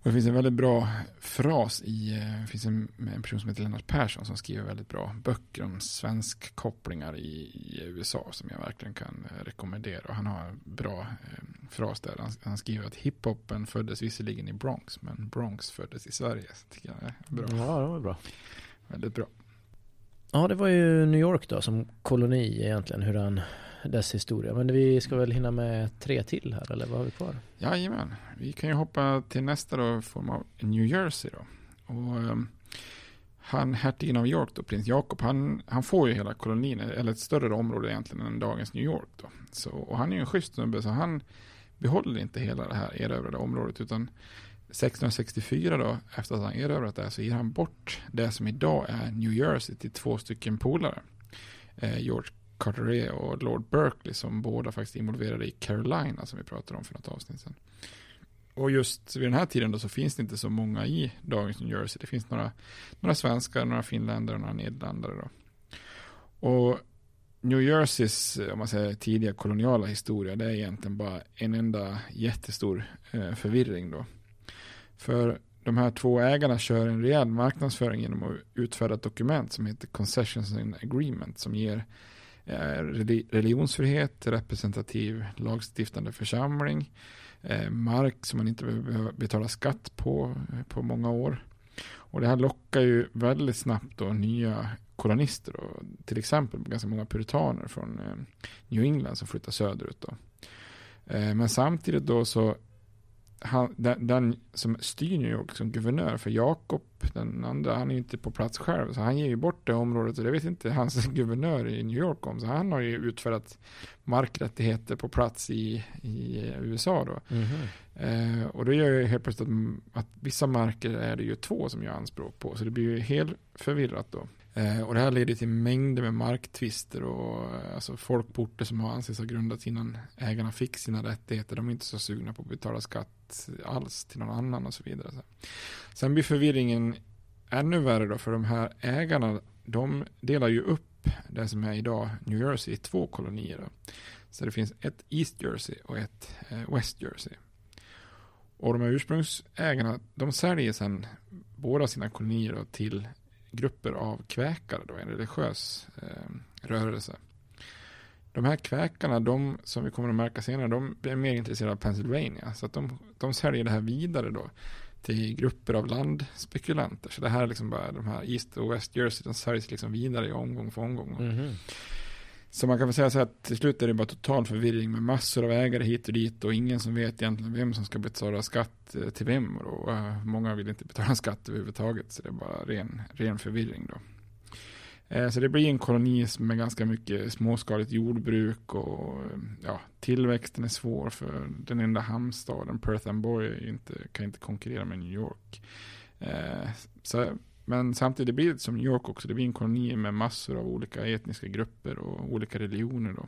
Och det finns en väldigt bra fras i, eh, det finns en, en person som heter Lennart Persson som skriver väldigt bra böcker om svensk kopplingar i, i USA som jag verkligen kan eh, rekommendera. Och han har en bra eh, fras där. Han, han skriver att hiphopen föddes visserligen i Bronx men Bronx föddes i Sverige. Så tycker jag är bra. Ja, det var bra. Väldigt bra. Ja, det var ju New York då som koloni egentligen, hur han, dess historia. Men vi ska väl hinna med tre till här, eller vad har vi kvar? Jajamän, vi kan ju hoppa till nästa då i form av New Jersey då. Och ehm, han, hertigen av York då, prins Jakob, han, han får ju hela kolonin, eller ett större område egentligen än dagens New York då. Så, och han är ju en schysst snubbe, så han behåller inte hela det här erövrade området, utan 1664 då, efter att han erövrat det här, så ger han bort det som idag är New Jersey till två stycken polare. Eh, George Carteret och Lord Berkeley som båda faktiskt är involverade i Carolina som vi pratade om för något avsnitt sedan. och just vid den här tiden då så finns det inte så många i dagens New Jersey. Det finns några, några svenskar, några finländare och några nederländare då. Och New Jerseys, om man säger tidiga koloniala historia, det är egentligen bara en enda jättestor eh, förvirring då. För de här två ägarna kör en rejäl marknadsföring genom att utfärda ett dokument som heter Concessions and Agreement som ger eh, religionsfrihet, representativ lagstiftande församling, eh, mark som man inte behöver betala skatt på eh, på många år. Och det här lockar ju väldigt snabbt då nya kolonister och till exempel ganska många puritaner från New England som flyttar söderut då. Men samtidigt då så han, den, den, som styr New York som guvernör för Jakob, den andra, han är ju inte på plats själv. Så han ger ju bort det området och det vet inte hans guvernör i New York om. Så han har ju utfärdat markrättigheter på plats i, i USA då. Mm -hmm. eh, och då gör ju helt plötsligt att, att, vissa marker är det ju två som gör anspråk på. Så det blir ju helt förvirrat då. Eh, och det här leder till mängder med marktvister och eh, alltså folk på orter som har ansetts ha grundats innan ägarna fick sina rättigheter. De är inte så sugna på att betala skatt alls till någon annan och så vidare. Sen blir förvirringen ännu värre då för de här ägarna de delar ju upp det som är idag New Jersey i två kolonier. Då. Så det finns ett East Jersey och ett eh, West Jersey. Och de här ursprungsägarna de säljer sen båda sina kolonier till grupper av kväkare, då, en religiös eh, rörelse. De här kväkarna, de som vi kommer att märka senare, de är mer intresserade av Pennsylvania. Så att de, de säljer det här vidare då till grupper av landspekulanter. Så det här är liksom bara de här East och West Jersey, de säljs liksom vidare i omgång för omgång. Mm -hmm. Så man kan väl säga så att till slut är det bara total förvirring med massor av ägare hit och dit och ingen som vet egentligen vem som ska betala skatt eh, till vem. Och då eh, många vill inte betala skatt överhuvudtaget så det är bara ren, ren förvirring då. Eh, så det blir en koloni med ganska mycket småskaligt jordbruk och ja, tillväxten är svår för den enda hamnstaden, Perth Amboy, inte, kan inte konkurrera med New York. Så men samtidigt blir det som New York också, det blir en koloni med massor av olika etniska grupper och olika religioner. Då.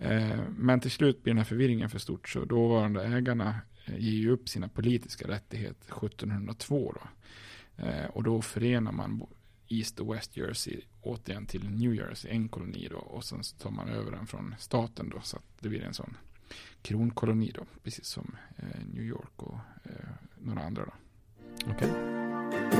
Eh, men till slut blir den här förvirringen för stort, så dåvarande ägarna eh, ger ju upp sina politiska rättigheter 1702. Då. Eh, och då förenar man East och West Jersey återigen till New Jersey, en koloni då, och sen så tar man över den från staten då, så att det blir en sån kronkoloni då, precis som New York och några andra då. Okej. Okay.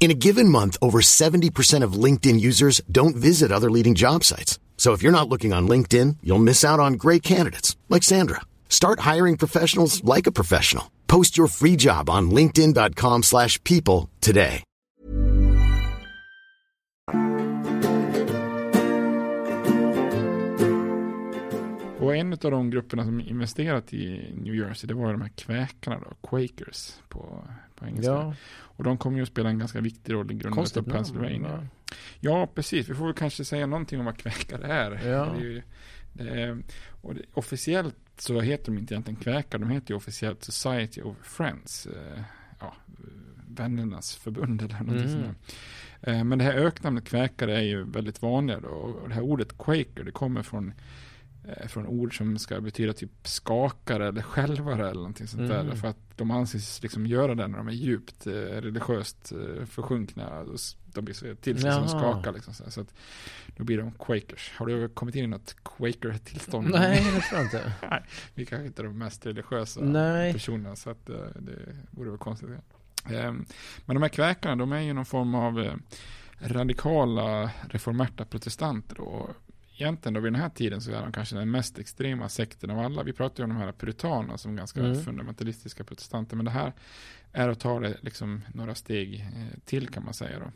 In a given month, over 70% of LinkedIn users don't visit other leading job sites. So if you're not looking on LinkedIn, you'll miss out on great candidates like Sandra. Start hiring professionals like a professional. Post your free job on linkedin.com/people today. Och en av de grupperna som investerat i New Jersey, det var de här kväkarna då, Quakers på, på engelska. Ja. Och de kommer ju att spela en ganska viktig roll i grundandet av Pennsylvania. Ja, precis. Vi får väl kanske säga någonting om vad kväkare är. Ja. Det är, ju, det är och det, officiellt så heter de inte egentligen kväkare, de heter ju officiellt Society of Friends. Eh, ja, vännernas förbund eller någonting mm. sånt eh, Men det här öknamnet kväkare är ju väldigt vanligt och det här ordet quaker det kommer från Eh, från ord som ska betyda typ skakare eller skälvare eller någonting sånt mm. där. För att de anses liksom göra det när de är djupt eh, religiöst eh, försjunkna. De blir så till sig som skakar liksom. Så, så att då blir de quakers. Har du kommit in i något quaker-tillstånd? Nej, det tror jag inte. Nej, vi kanske inte är de mest religiösa Nej. personerna så att det vore väl konstigt. Eh, men de här kväkarna, de är ju någon form av eh, radikala reformerta protestanter. Då egentligen då vid den här tiden så är de kanske den mest extrema sekten av alla. Vi pratar ju om de här puritanerna som ganska mm. fundamentalistiska protestanter. Men det här är att ta det liksom några steg eh, till kan man säga då.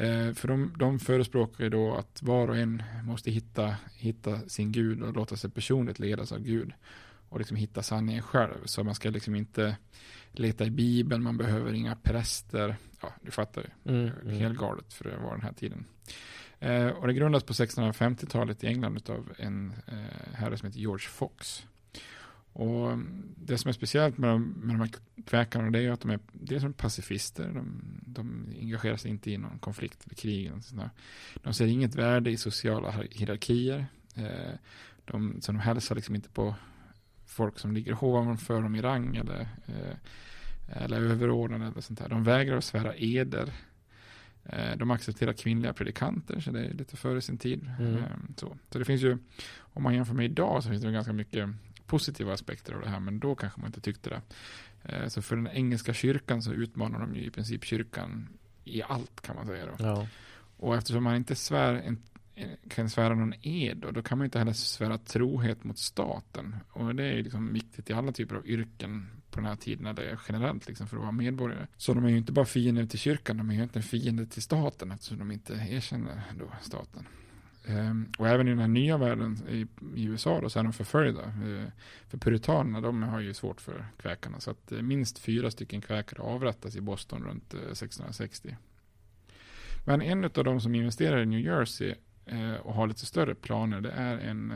Eh, för de, de förespråkar ju då att var och en måste hitta, hitta sin Gud och låta sig personligt ledas av Gud. Och liksom hitta sanningen själv. Så man ska liksom inte leta i Bibeln, man behöver inga präster. Ja, du fattar ju. Mm, mm. Helgalet för det var den här tiden. Eh, och det grundas på 1650-talet i England av en eh, herre som heter George Fox. Och det som är speciellt med de, med de här kväkarna det är att de är dels som pacifister. De, de engagerar sig inte i någon konflikt eller krig. Eller sånt De ser inget värde i sociala hierarkier. Eh, de, så de hälsar liksom inte på folk som ligger ovanför dem i rang eller, eh, eller överordnade eller sånt där. De vägrar att svära eder. Eh, de accepterar kvinnliga predikanter, så det är lite före sin tid. Mm. Eh, så. så det finns ju, om man jämför med idag så finns det ganska mycket positiva aspekter av det här, men då kanske man inte tyckte det. Eh, så för den engelska kyrkan så utmanar de ju i princip kyrkan i allt kan man säga. Då. Ja. Och eftersom man inte svär, kan svära någon ed, då, då kan man inte heller svära trohet mot staten. Och det är liksom viktigt i alla typer av yrken på den här tiden, eller generellt liksom för att vara medborgare. Så de är ju inte bara fiender till kyrkan, de är ju inte fiender till staten eftersom de inte erkänner då staten. Um, och även i den här nya världen i, i USA då, så är de förföljda. Uh, för puritanerna de har ju svårt för kväkarna. Så att uh, minst fyra stycken kväkare avrättas i Boston runt eh, uh, 1660. Men en av de som investerar i New Jersey och har lite större planer det är en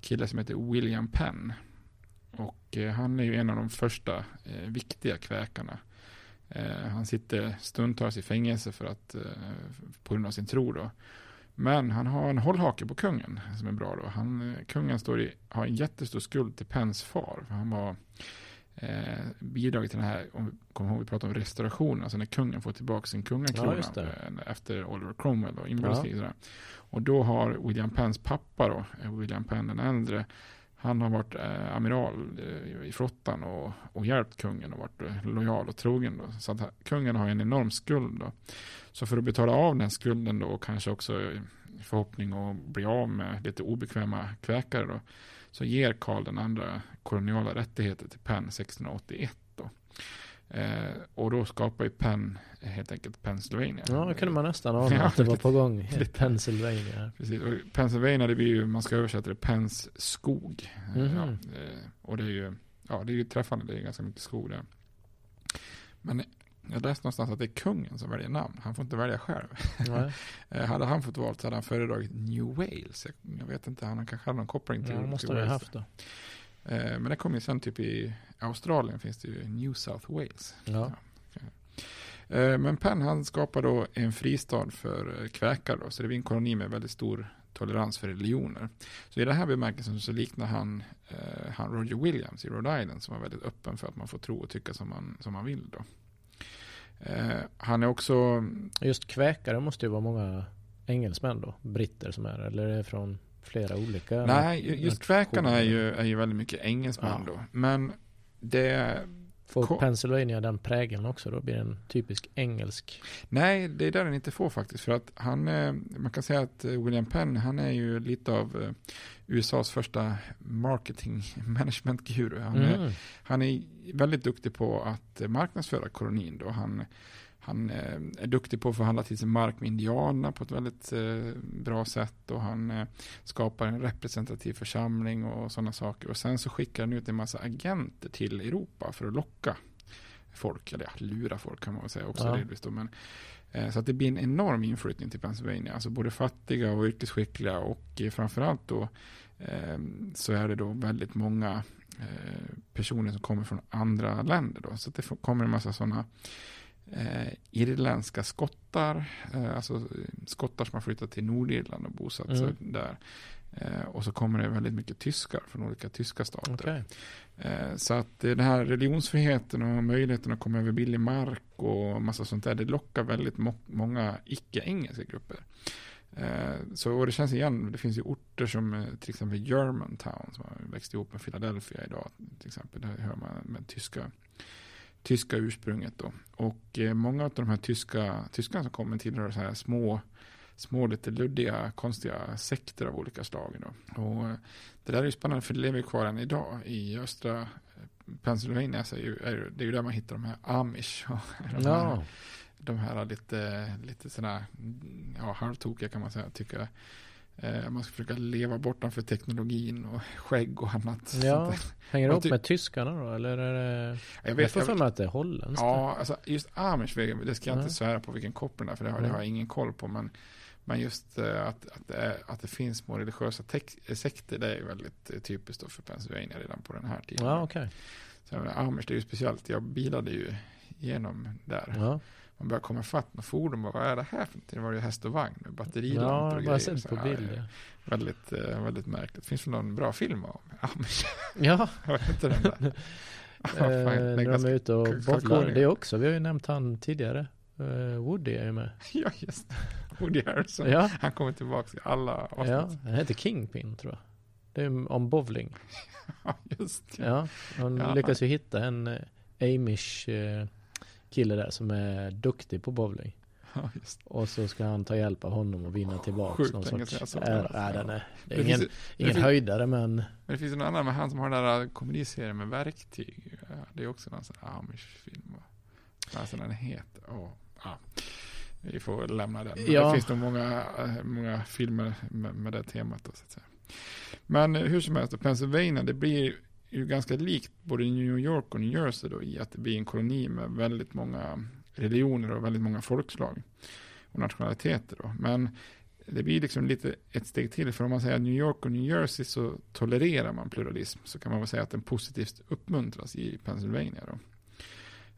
kille som heter William Penn. Och han är ju en av de första viktiga kväkarna. han sitter stundtals i fängelse för att, på grund av sin tro då. Men han har en hållhake på kungen som är bra då. Han, kungen står i, har en jättestor skuld till Pens far. För han var eh, bidragit till den här, om vi kommer ihåg, vi pratade om restaurationen, alltså när kungen får tillbaka sin kungakrona ja, eh, efter Oliver Cromwell och inbördeskriget. Ja. Och då har William Penns pappa då, eh, William Penn den äldre, han har varit eh, amiral eh, i flottan och, och hjälpt kungen och varit eh, lojal och trogen. Då. Så att eh, kungen har en enorm skuld. Då. Så för att betala av den skulden då och kanske också eh, i förhoppning att bli av med lite obekväma kväkare då, så ger Karl den andra koloniala rättigheter till Penn 1681. Då. Eh, och då skapar ju Penn helt enkelt Pennsylvania. Ja, det kunde man nästan ana ja, att det var på gång. Pennsylvania. Precis, och Pennsylvania det blir ju, man ska översätta det, Penns skog. Mm -hmm. ja, eh, och det är ju, ja det är ju träffande, det är ganska mycket skog där. Men jag läste någonstans att det är kungen som väljer namn. Han får inte välja själv. Eh, hade han fått valt så hade han föredragit New Wales. Jag, vet inte, han kanske hade någon koppling till Ja, måste ha haft det. Eh, men det kommer ju sen typ i Australien finns det ju New South Wales. Ja. Eh, men Penn han skapar då en fristad för kväkar då, så det blir en koloni med väldigt stor tolerans för religioner. Så i det här bemärkelsen så liknar han, han Roger Williams i Rhode Island som var väldigt öppen för att man får tro och tycka som man, som man vill då. Eh, han är också... Just kväkare måste ju vara många engelsmän då, britter som är eller är det från flera olika? Nej, just kväkarna är ju, är ju väldigt mycket engelsmän ja. då. Men det Får Pennsylvania den prägeln också då? Blir det en typisk engelsk? Nej, det är där den inte får faktiskt. För att han, man kan säga att eh, William Penn, han är ju lite av eh, USAs första marketing management guru. Han, mm. är, han är väldigt duktig på att marknadsföra kolonin då. Han han eh, är duktig på att förhandla till sig mark med indianerna på ett väldigt eh, bra sätt och han eh, skapar en representativ församling och sådana saker. Och sen så skickar han ut en massa agenter till Europa för att locka folk, eller ja, lura folk kan man väl säga också ja. delvis då, men så att det blir en enorm inflyttning till Pennsylvania, alltså både fattiga och yrkesskickliga och framförallt då så är det då väldigt många personer som kommer från andra länder då, så att det kommer en massa sådana eh, irländska skottar, eh, alltså skottar som har flyttat till Nordirland och bosatt mm. sig där. Eh, och så kommer det väldigt mycket tyskar från olika tyska stater. Okay. Eh, så att den här religionsfriheten och möjligheten att komma över billig mark och massa sånt där, det lockar väldigt må många icke-engelska grupper. Eh, så och det känns igen, det finns ju orter som eh, till exempel Germantown som har växt ihop med Philadelphia idag till exempel. Där hör man med tyska tyska ursprunget då. Och eh, många av de här tyska, tyskarna som kommer tillhör så här små, små lite luddiga, konstiga sekter av olika slag. Då. Och eh, det där är ju spännande för det lever kvar än idag i östra Pennsylvania. Så är ju, är, det är ju där man hittar de här amish. Och de, här, Ja. de här lite, lite sådana, ja, halvtokiga kan man säga, tycker. Eh, man ska försöka leva bortanför teknologin och skägg och annat. Ja, hänger det ihop med tyskarna då? Eller är det... Jag vet- jag för mig att det är holländskt. Ja, alltså just Amish, det ska jag inte Nej. svära på vilken koppling det är, för det har, det har jag ingen koll på. Men, men just eh, att, att, det är, att det finns små religiösa eh, sekter, det är väldigt eh, typiskt för Pennsylvania redan på den här tiden. Ja, okej. Så menar, Amish, det är ju speciellt. Jag bilade ju igenom där. Ja. Man börjar komma fatt med fordon. Bara, vad är det här för någonting? Det var ju häst och vagn med batterilampor Ja, och grejer. sett på bild. ja. Väldigt, eh, väldigt märkligt. Finns det någon bra film om Amish? Ja. jag vet inte den där. Eh, Fan, det är när de är ute och k- Det också. Vi har ju nämnt han tidigare. Eh, Woody är ju med. Ja, just det. Woody Harrelson. Ja. Han kommer tillbaka i alla avsnitt. Ja, han heter Kingpin tror jag. Det är om bowling. Ja, just det. Ja, han Ja. lyckas ju hitta en eh, Amish eh, kille där som är duktig på bowling. Ja, Och så ska han ta hjälp av honom och vinna tillbaka Sjukt någon sorts ära. Nej, den är, det är Det ingen, finns- det ingen finns- höjdare men Men det finns ju någon annan med han som har den där komediserien med verktyg. Det är också någon sån Amish-film. va? Alltså den heter, åh, ja. Vi får lämna den. Men Ja. Det finns nog många, eh, många filmer med, med det temat. Då, så att säga. Men hur som helst, Pennsylvania, det blir ju ganska likt både New York och New Jersey då, i att det blir en koloni med väldigt många religioner och väldigt många folkslag och nationaliteter. Då. Men det blir liksom lite ett steg till, för om man säger att New York och New Jersey så tolererar man pluralism, så kan man väl säga att den positivt uppmuntras i Pennsylvania. Då.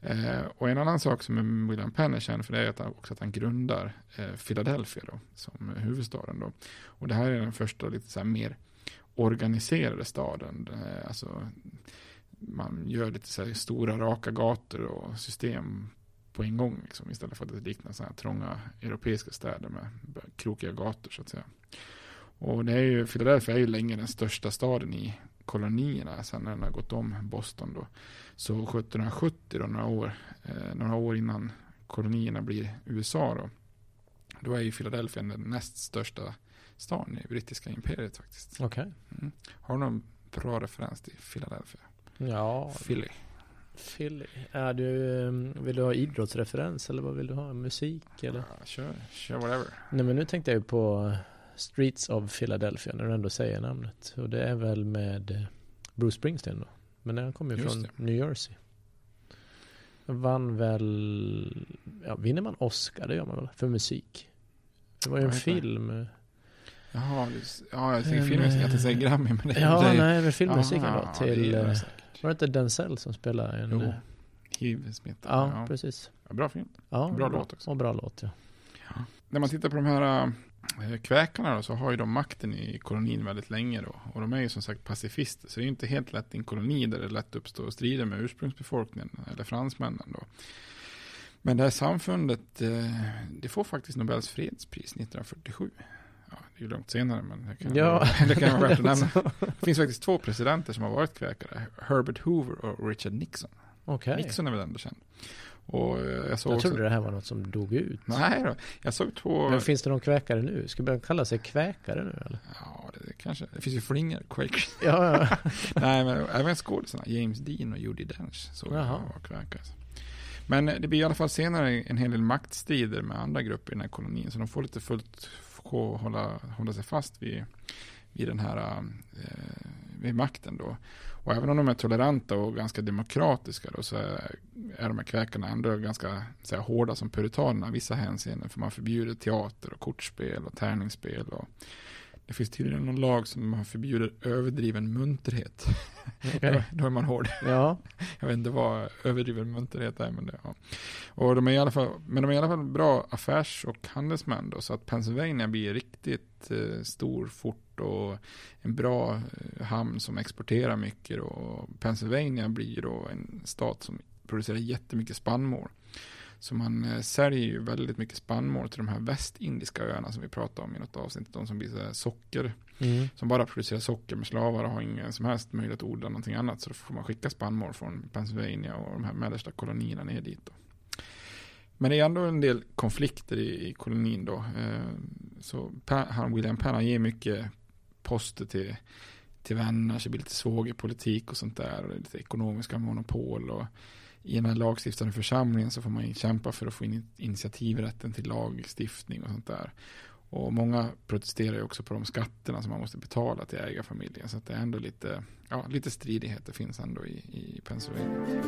Eh, och en annan sak som William Penn är känd för det är att han, också att han grundar eh, Philadelphia då, som huvudstaden. Då. Och det här är den första lite så här mer organiserade staden. Eh, alltså, man gör lite så här stora raka gator och system på en gång liksom, istället för att det liknar så här trånga europeiska städer med krokiga gator så att säga. Och det är ju, Philadelphia är ju länge den största staden i kolonierna sen när den har gått om Boston då. Så 1770 då, några år, eh, några år innan kolonierna blir USA då, då är ju Philadelphia den näst största stan i brittiska imperiet faktiskt. okej. Mm. Har du någon bra referens till Philadelphia? Ja, Philly. Philly. Är du, eh, vill du ha idrottsreferens eller vad vill du ha? Musik eller? Ja, kör, kör whatever. Nej men nu tänkte jag ju på Streets of Philadelphia när du ändå säger namnet. Och det är väl med eh, Bruce Springsteen då. Men den kommer ju från det. New Jersey. Vann väl, ja vinner man Oscar det gör man väl för musik. Det var ju en film. Eh, Jaha, det- ja, jag tänker En, filmen, jag tänkte eh, säga Grammy, men det Ja, det nej men filmmusiken Jaha, då det till, det eh, var det inte Denzel som spelar en? Jo, eh, hiv-smitta. Ja, precis. Ja, bra film. Ja, Bra låt också. Och bra låt ja. När man tittar på de här äh, kväkarna då, så har ju de makten i kolonin väldigt länge då. Och de är ju som sagt pacifister. Så det är ju inte helt lätt i en koloni där det lätt uppstår strider med ursprungsbefolkningen eller fransmännen då. Men det här samfundet, eh, det får faktiskt Nobels fredspris 1947. Ju långt senare, men det kan, Ja. det kan vara värt att nämna. Det finns faktiskt två presidenter som har varit kväkare. Herbert Hoover och Richard Nixon. Okej. Nixon är väl ändå känd. Och eh, jag såg Jag också... trodde det här var något som dog ut. Nej då, jag såg två... Men finns det någon kväkare nu? Ska börja kalla sig kväkare nu eller? Ja, det, kanske. Det finns ju flingor, Quakers. Ja, ja. Nej, men även skådisarna, James Dean och Judi Dench, såg jag Jaha. var kväkare. Men det blir i alla fall senare en hel del maktstrider med andra grupper i den här kolonin, så de får lite fullt få hålla, hålla sig fast vid, vid den här eh, vid makten då. Och även om de är toleranta och ganska demokratiska då, så är, är de här kväkarna ändå ganska så här, hårda som puritanerna i vissa hänseenden. För man förbjuder teater och kortspel och tärningsspel. Och det finns tydligen någon lag som man förbjuder överdriven munterhet. Okej. då, då är man hård. Ja. Jag vet inte vad överdriven munterhet är, men det, ja. Och de är i alla fall, men de är i alla fall bra affärs och handelsmän då, så att Pennsylvania blir riktigt eh, stor, fort och en bra eh, hamn som exporterar mycket och Pennsylvania blir då en stat som producerar jättemycket spannmål. Så man eh, säljer ju väldigt mycket spannmål till de här västindiska öarna som vi pratade om i något avsnitt. De som blir socker, Mm. som bara producerar socker med slavar och har ingen som helst möjlighet att odla någonting annat. Så då får man skicka spannmål från Pennsylvania och de här mellersta kolonierna ner dit. Då. Men det är ändå en del konflikter i, i kolonin då. Eh, så han, William Penn han ger mycket poster till, till vänner, så det blir lite svågerpolitik och sånt där. Och lite ekonomiska monopol. Och i den här lagstiftande församlingen så får man kämpa för att få in initiativrätten till lagstiftning och sånt där. Och många protesterar ju också på de skatterna som man måste betala till ägarfamiljen. Så att det är ändå lite, ja, lite stridigheter finns ändå i, i Pennsylvania.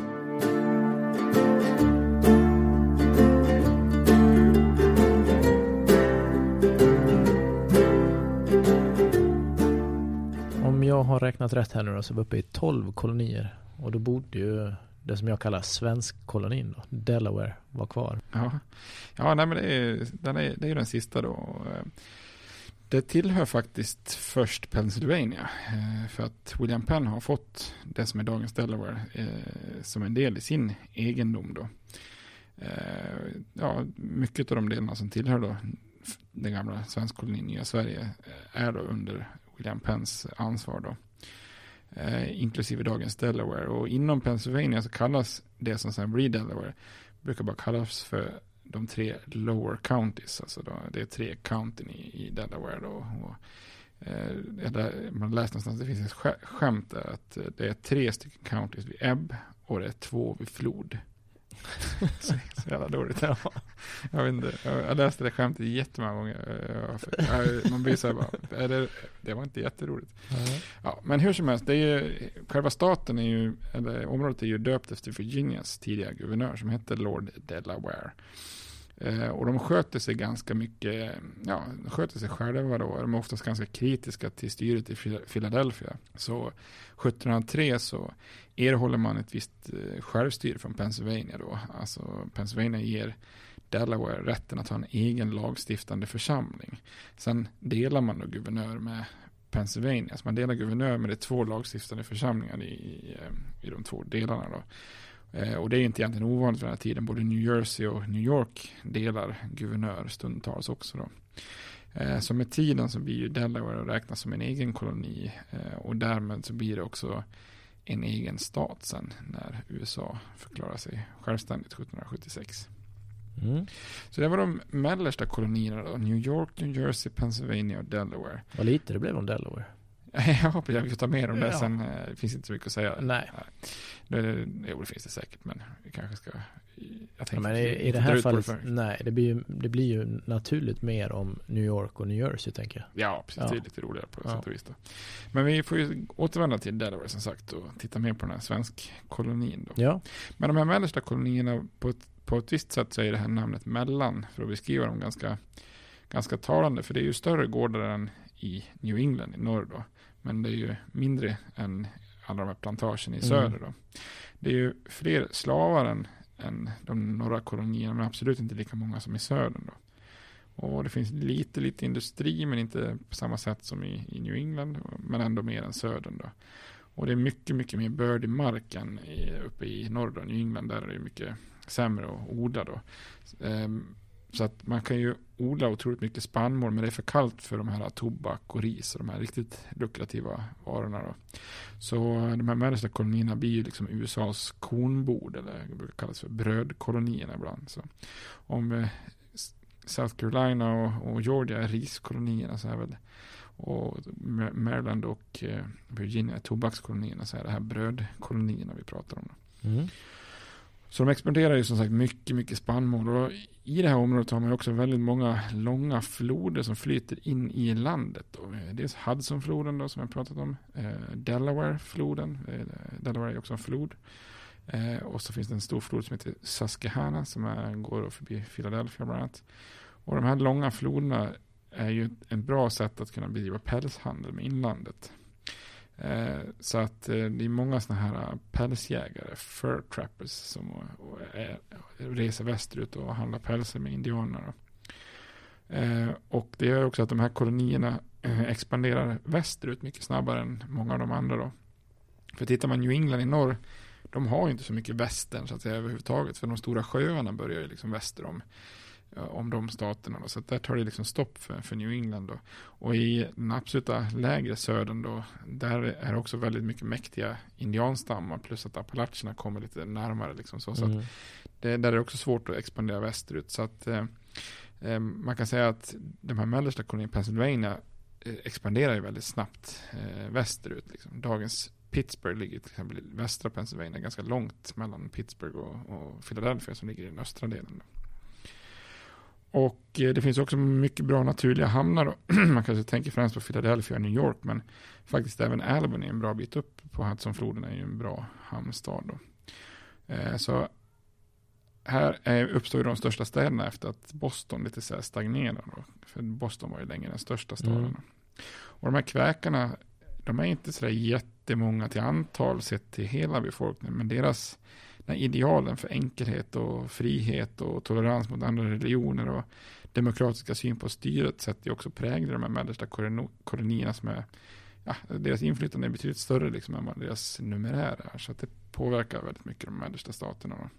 Om jag har räknat rätt här nu då så är vi uppe i 12 kolonier. Och då borde ju det som jag kallar svensk kolonin då, Delaware, var kvar. Ja, ja nej, men det är, den är, det är ju den sista då. Det tillhör faktiskt först Pennsylvania. Eh, för att William Penn har fått det som är dagens Delaware eh, som en del i sin egendom då. Eh, ja, mycket av de delarna som tillhör då den gamla svensk kolonin Nya Sverige är då under William Penns ansvar då. Eh, inklusive dagens Delaware. Och inom Pennsylvania så kallas det som sen blir Delaware, brukar bara kallas för de tre lower counties. Alltså då, det är tre countin i, i Delaware då. Och, eh, där, man läste någonstans, det finns ett skämt där att eh, det är tre stycken counties vid ebb och det är två vid flod så, jävla dåligt. Jag, vet inte, jag, läste det skämtet jättemånga gånger. Eh, jag- Man blir så här bara, är det, det var inte jätteroligt. Ja, men hur som helst, det är ju, själva staten är ju, eller området är ju döpt efter Virginias tidigare guvernör som hette Lord Delaware. Eh, och de sköter sig ganska mycket, ja, de sköter sig själva då. De är oftast ganska kritiska till styret i Philadelphia. Så 1703 så erhåller man ett visst eh, självstyre från Pennsylvania då. Alltså Pennsylvania ger Delaware rätten att ha en egen lagstiftande församling. Sen delar man då guvernör med Pennsylvania. Så man delar guvernör med de två lagstiftande församlingar i, i, eh, i de två delarna då. Eh, Och det är inte egentligen ovanligt för den här tiden. Både New Jersey och New York delar guvernör stundtals också då. Eh, Så med tiden så blir ju Delaware att räknas som en egen koloni eh, och därmed så blir det också en egen stat sen när USA förklarar sig självständigt 1776. Mm. Så det var de mellersta kolonierna då. New York, New Jersey, Pennsylvania och Delaware. Vad lite det blev om Delaware. Ja, jag ska ta mer om det Ja. sen. eh, Det finns inte så mycket att säga. Nej. Det, jo, det finns det säkert, men vi kanske ska... Jag Ja, tänkte men i, i det här fallet, för- nej, det blir, ju, det blir ju naturligt mer om New York och New Jersey tänker jag. Ja, precis. Ja. Det är lite roligare på Ja. sätt och vis. Då. Men vi får ju återvända till Delaware som sagt och titta mer på den här svensk kolonin. Då. Ja. Men de här mellersta kolonierna, på ett, på ett visst sätt så är det här namnet mellan, för att beskriva dem ganska, ganska talande. För det är ju större gårdar än i New England i norr då. Men det är ju mindre än alla de här plantagerna i Mm. söder då. Det är ju fler slavar än, än de norra kolonierna, men absolut inte lika många som i södern då. Och det finns lite, lite industri, men inte på samma sätt som i, i New England, men ändå mer än södern då. Och det är mycket, mycket mer bördig mark än i, uppe i norr då, New England, där är det mycket sämre att odla då. Ehm, så att man kan ju odla otroligt mycket spannmål, men det är för kallt för de här tobak och ris och de här riktigt lukrativa varorna då. Så de här mellersta kolonierna blir ju liksom USAs kornbord, eller det brukar kallas för brödkolonierna ibland. Så om eh, South Carolina och, och Georgia är riskolonierna så är väl och Maryland och eh, Virginia är tobakskolonierna så är det här brödkolonierna vi pratar om. Då. Mm. Så de exporterar ju som sagt mycket, mycket spannmål. Och I det här området har man ju också väldigt många långa floder som flyter in i landet. Då. Eh, dels Hudsonfloden då, som jag pratat om. Eh, Delaware Eh, Delaware är också en flod. Eh, och så finns det en stor flod som heter Susquehanna som är, går förbi Philadelphia bland annat. Och de här långa floderna är ju ett bra sätt att kunna bedriva pälshandel med inlandet. Eh, så att eh, det är många sådana här eh, pälsjägare, fur trappers, som är, reser västerut och handlar pälsar med indianer. och det gör också att de här kolonierna expanderar västerut mycket snabbare än många av de andra. Då. För tittar man New England i norr de har ju inte så mycket västern så att säga överhuvudtaget. För de stora sjöarna börjar ju liksom väster om, om de staterna. Då. Så där tar det liksom stopp för, för New England. Då. Och i den absoluta lägre södern då, där är det också väldigt mycket mäktiga indianstammar. Plus att Appalacherna kommer lite närmare. Liksom så. så Mm. att det, där är det också svårt att expandera västerut. Så att eh, eh, man kan säga att de här mellersta kolonierna, Pennsylvania, eh, expanderar ju väldigt snabbt eh, västerut. Liksom. Dagens Pittsburgh ligger till exempel i västra Pennsylvania ganska långt mellan Pittsburgh och, och Philadelphia som ligger i den östra delen. Då. Och eh, det finns också mycket bra naturliga hamnar. Man kanske tänker främst på Philadelphia och New York men faktiskt även Albany är en bra bit upp på Hudsonfloden är ju en bra hamnstad. Då. Eh, så här är, uppstår ju de största städerna efter att Boston lite så här stagnerar. Då. För Boston var ju länge den största staden. Mm. Och de här kväkarna, de är inte så där jättemånga till antal sett till hela befolkningen. Men deras den idealen för enkelhet och frihet och tolerans mot andra religioner och demokratiska syn på styret sätter ju också i de här mellersta kolonierna som är Ja, deras inflytande är betydligt större liksom än vad deras numerär är. Så att det påverkar väldigt mycket de mellersta staterna. Då.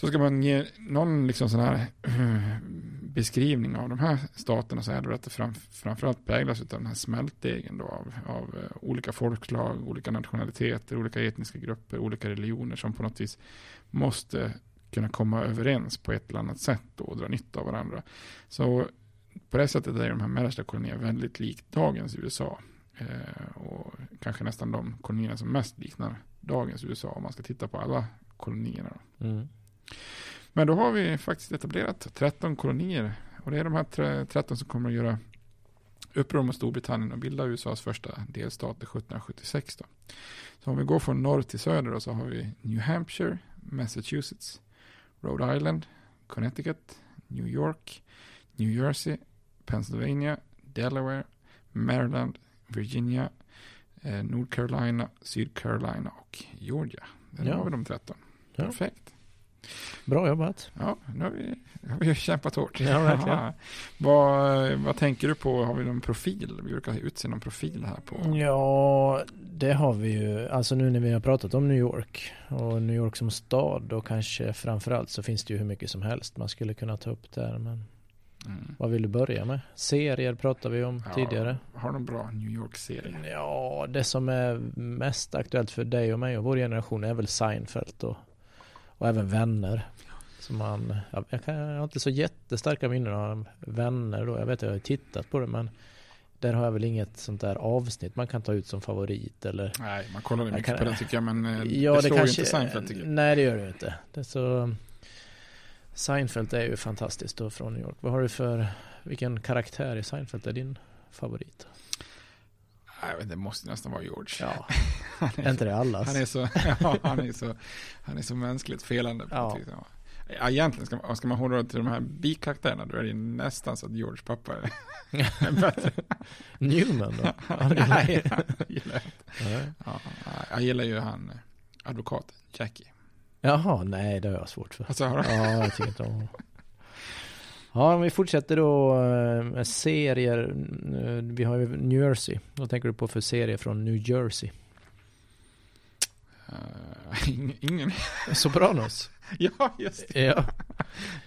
Så ska man ge någon liksom sån här eh, beskrivning av de här staterna så är det att det fram, framförallt präglas av den här smältdegen då av, av eh, olika folkslag, olika nationaliteter, olika etniska grupper, olika religioner som på något vis måste kunna komma överens på ett eller annat sätt då och dra nytta av varandra. Så på det sättet är de här mellersta kolonierna väldigt likt dagens USA. Eh, och kanske nästan de kolonierna som mest liknar dagens USA om man ska titta på alla kolonierna. Då. Mm. Men då har vi faktiskt etablerat 13 kolonier. Och det är de här tre- 13 som kommer att göra uppror mot Storbritannien och bilda USAs första delstat 1776. Då. Så om vi går från norr till söder då, så har vi New Hampshire, Massachusetts, Rhode Island, Connecticut, New York, New Jersey, Pennsylvania, Delaware, Maryland, Virginia, eh, North Carolina, Syd Carolina och Georgia. Där Ja. har vi de 13. Ja. Perfekt. Bra jobbat. Ja, nu har vi, har vi kämpat hårt. Ja, verkligen. Vad, vad tänker du på? Har vi någon profil? Vi brukar utse någon profil här på. Ja, det har vi ju. Alltså nu när vi har pratat om New York och New York som stad och kanske framförallt så finns det ju hur mycket som helst man skulle kunna ta upp där. Men Mm. vad vill du börja med? Serier pratade vi om Ja, tidigare. Har de bra New York-serie? Ja, det som är mest aktuellt för dig och mig och vår generation är väl Seinfeld och, och även Vänner. Som man, ja, jag, kan, jag har inte så jättestarka minnen av Vänner då. Jag vet att jag har tittat på det men där har jag väl inget sånt där avsnitt man kan ta ut som favorit eller Nej, man kollar Jag mycket kan- på den tycker jag, men eh, Ja, det det, slår kanske... inte Seinfeld tycker jag. Nej, det gör det ju inte. Det är så... Seinfeld är ju fantastiskt då från New York. Vad har du för... Vilken karaktär i Seinfeld är din favorit? Det måste nästan vara George. Ja, Han är inte det allas? Han är så, ja, han är så, han är så mänskligt felande. På Ja. ja. Egentligen ska man, ska man hålla till de här bikaraktärerna då är det nästan så att George pappa är, är bättre. Newman då? Det- Nej, jag gillar. Ja, jag gillar ju han eh, advokaten, Jackie. Jaha, nej det har jag svårt för. Alltså, har du? Ja, jag tycker inte om honom. Ja, om vi fortsätter då eh, med serier. Eh, vi har ju New Jersey. Vad tänker du på för serier från New Jersey? Eh, ing- ingen. Sopranos. ja, just det. Ja.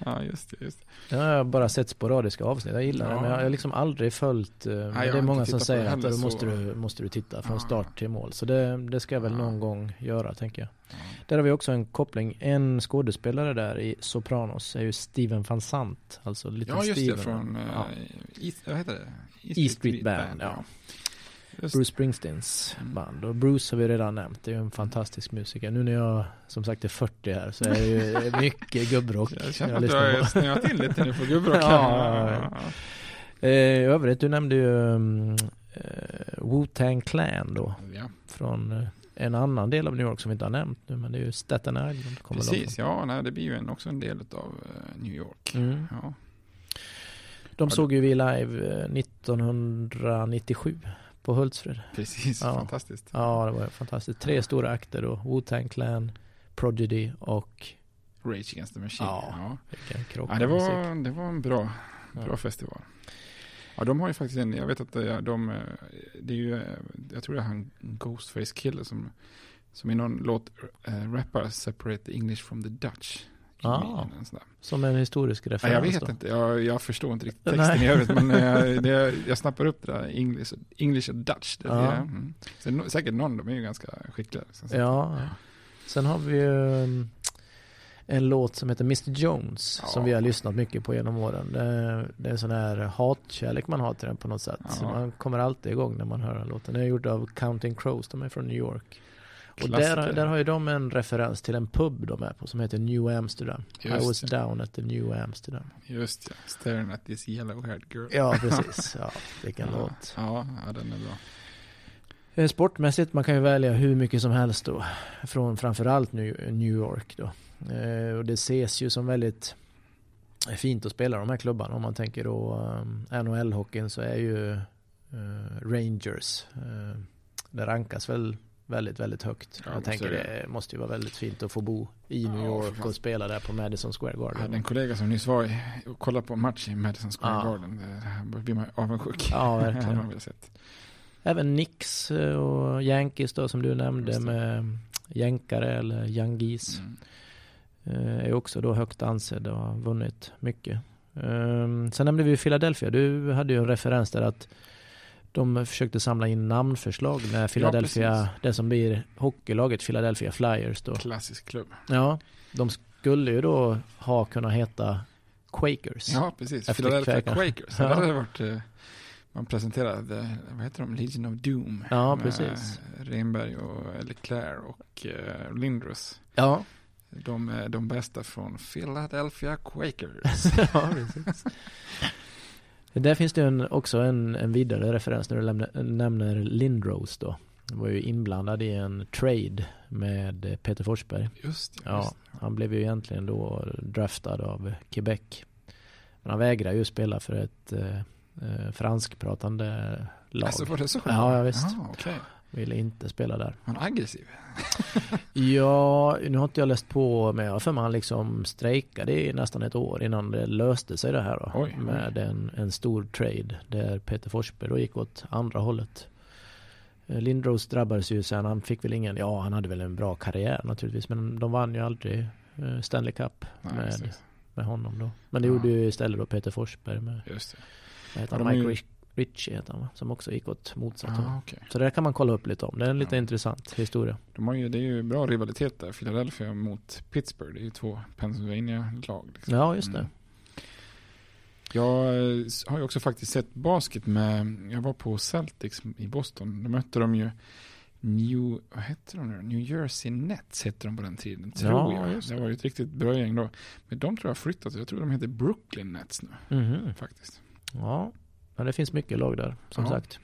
Ja, just det. Just det. Ja, jag har bara sett sporadiska avsnitt. Jag gillar det, Ja. men jag har liksom aldrig följt. eh, jag det är många som säger det att då måste du, måste du titta från Ja. start till mål. Så det, det ska jag väl Ja. någon gång göra, tänker jag. Där har vi också en koppling. En skådespelare där i Sopranos är ju Steven van Sant. Alltså Little Ja, just Steven. det. Från uh, ja. East, vad heter det? E Street Band, ja. Just Bruce Springsteens Mm. band. Och Bruce har vi redan nämnt. Det är ju en fantastisk musiker. Nu när jag som sagt är 40 här så är det ju mycket gubbrock. Jag känner att lyssnar har snöat in lite nu på gubbrock. Ja, ja. Eh, I övrigt, du nämnde ju um, eh, Wu-Tang Clan då. Ja, Från eh, en annan del av New York som vi inte har nämnt nu. Men det är ju Staten Island. kommer precis. Ja, nej, det blir ju en, också en del av New York. Mm. Ja. De såg ju vi live eh, 1997 på Hultsfred. Precis, Ja. fantastiskt. Ja, det var fantastiskt. Tre stora akter då. Wu-Tang Clan, Prodigy och Rage Against the Machine. Ja, Ja. vilken krock Ja, det, musik. var, det var en bra, bra Ja. festival. Ja, de har ju faktiskt en, jag vet att är- de, eh, det är ju, eh, jag tror det är han Ghostface Killer som Som i någon låt äh, rappar Separate the English from the Dutch. Ah, som en historisk Ja, referens jag vet då. inte, jag, jag förstår inte riktigt texten Nej. i övrigt, men jag, det, jag snappar upp det där, English, English och Dutch. Det, Ja. det, mm. Så, säkert någon, de är ju ganska skickliga. liksom. Så- Ja. Sen har vi ju um, en låt som heter Mr Jones Ja. som vi har lyssnat mycket på genom åren. Det, det är en sån här hatkärlek man har till den på något sätt. Så Ja. man kommer alltid igång när man hör den låten. Den är gjord av Counting Crows, de är från New York. Och där, där har ju de en referens till en pub de är på som heter New Amsterdam. I Just was det. down at the New Amsterdam. Just ja, staring at this yellow haired girl. Ja, precis. Ja, vilken ja. låt. Ja, ja, den är bra. Eh, Sportmässigt, man kan ju välja hur mycket som helst då. Från framförallt New York då. Eh, och det ses ju som väldigt fint att spela de här klubbarna. Om man tänker då um, NHL-hockeyn så är ju eh, Rangers. Det rankas väl väldigt, väldigt högt. Ja, Jag tänker det måste ju vara väldigt fint att få bo i New Ja, York fan. och spela där på Madison Square Jag hade Garden. en kollega som nyss var och kollade på match i Madison Square Ja. Garden. Det här blir man avundsjuk. Ja, verkligen. Även Knicks eh, och Yankees då som du nämnde med jänkare eller Yankees. Mm. Eh, är också då högt ansedd och har vunnit mycket. Um, sen nämnde vi Philadelphia. Du hade ju en referens där att de försökte samla in namnförslag när Philadelphia, precis. det som blir hockeylaget Philadelphia Flyers då. Klassisk klubb. Ja, de skulle ju då ha kunnat heta Quakers. Ja, precis. Philadelphia Quakers. Quakers. Ja. Det hade varit, eh, man presenterade, vad heter de, Legion of Doom. Ja, med precis. Renberg och Leclerc och uh, Lindros. Ja, De är de bästa från Philadelphia Quakers. ja precis. Där finns det en, också en, en vidare referens när du lämnar, nämner Lindros då. Han var ju inblandad i en trade med Peter Forsberg. Just det. Ja, just det. han blev ju egentligen då draftad av Quebec. Men han vägrar ju spela för ett eh, eh, franskpratande lag. Alltså var det så? Ja, ja, visst. Ja, okej. Ville inte spela där. Han är aggressiv. Ja, nu har inte jag läst på men jag för mig han liksom strejkade i nästan ett år innan det löste sig det här då. Oj, oj. med en, en stor trade där Peter Forsberg då gick åt andra hållet. Eh, Lindros drabbades ju sen, han fick väl ingen, ja han hade väl en bra karriär naturligtvis men de vann ju aldrig eh, Stanley Cup Nej, med, med honom då. Men det Ja. gjorde ju istället då Peter Forsberg med, Just det. vad heter han, Mike Rich- Ritchie heter han? Som också gick åt motsatt. Ja, okej. Så det där kan man kolla upp lite om. Det är en lite Ja. intressant historia. De har ju, det är ju bra rivalitet där, Philadelphia mot Pittsburgh. Det är ju två Pennsylvania-lag. Liksom. Ja, just det. Mm. Jag eh, har ju också faktiskt sett basket med, jag var på Celtics i Boston. Då mötte de ju New, vad hette de nu? New Jersey Nets hette de på den tiden, tror Ja, jag. Det det. var ju ett riktigt bra gäng då. Men de tror jag har flyttat, jag tror de heter Brooklyn Nets nu, Mhm. faktiskt. Ja, men det finns mycket lag där som Ja. sagt.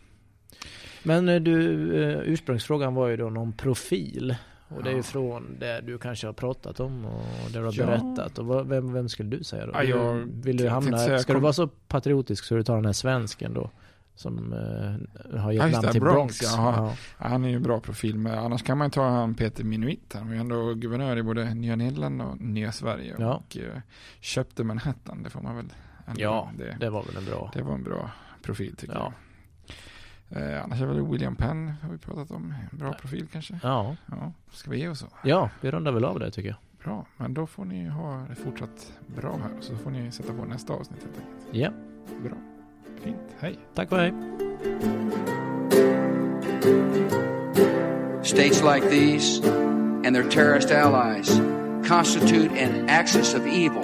Men eh, du, eh, ursprungsfrågan var ju då någon profil. Och det är ju Ja. från det du kanske har pratat om och det du har Ja. berättat. Och vad- vem, vem skulle du säga då? Ja, jag du, vill du hamna, säga- ska du kom- vara så patriotisk så du tar den här svensken då? Som eh, har Ja, gett just namn det, till Bronx, Bronx. Ja. Ja, han är ju bra profil, men annars kan man ta han Peter Minuit. Han var ju ändå guvernör i både Nya Nederländerna och Nya Sverige. Ja. Och eh, köpte Manhattan, det får man väl ändå. ja, det, det var väl en bra. det var en bra profil tycker Ja. jag. Eh, annars är väl William Penn, har vi pratat om. En bra profil kanske. Ja. Ja, ska vi ge oss så? ja, vi rundar väl av det tycker jag. Bra, men då får ni ha det fortsatt bra här. Så får ni sätta på nästa avsnitt helt enkelt. Ja, Bra, fint, hej. tack och hej. States like these and their terrorist allies constitute an axis of evil.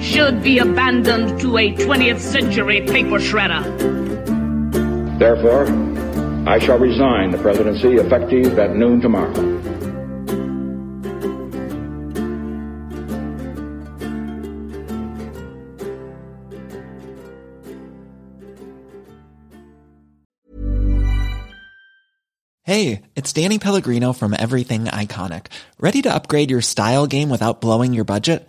should be abandoned to a 20th century paper shredder. Therefore, I shall resign the presidency effective at noon tomorrow. Hey, it's Danny Pellegrino from Everything Iconic. Ready to upgrade your style game without blowing your budget?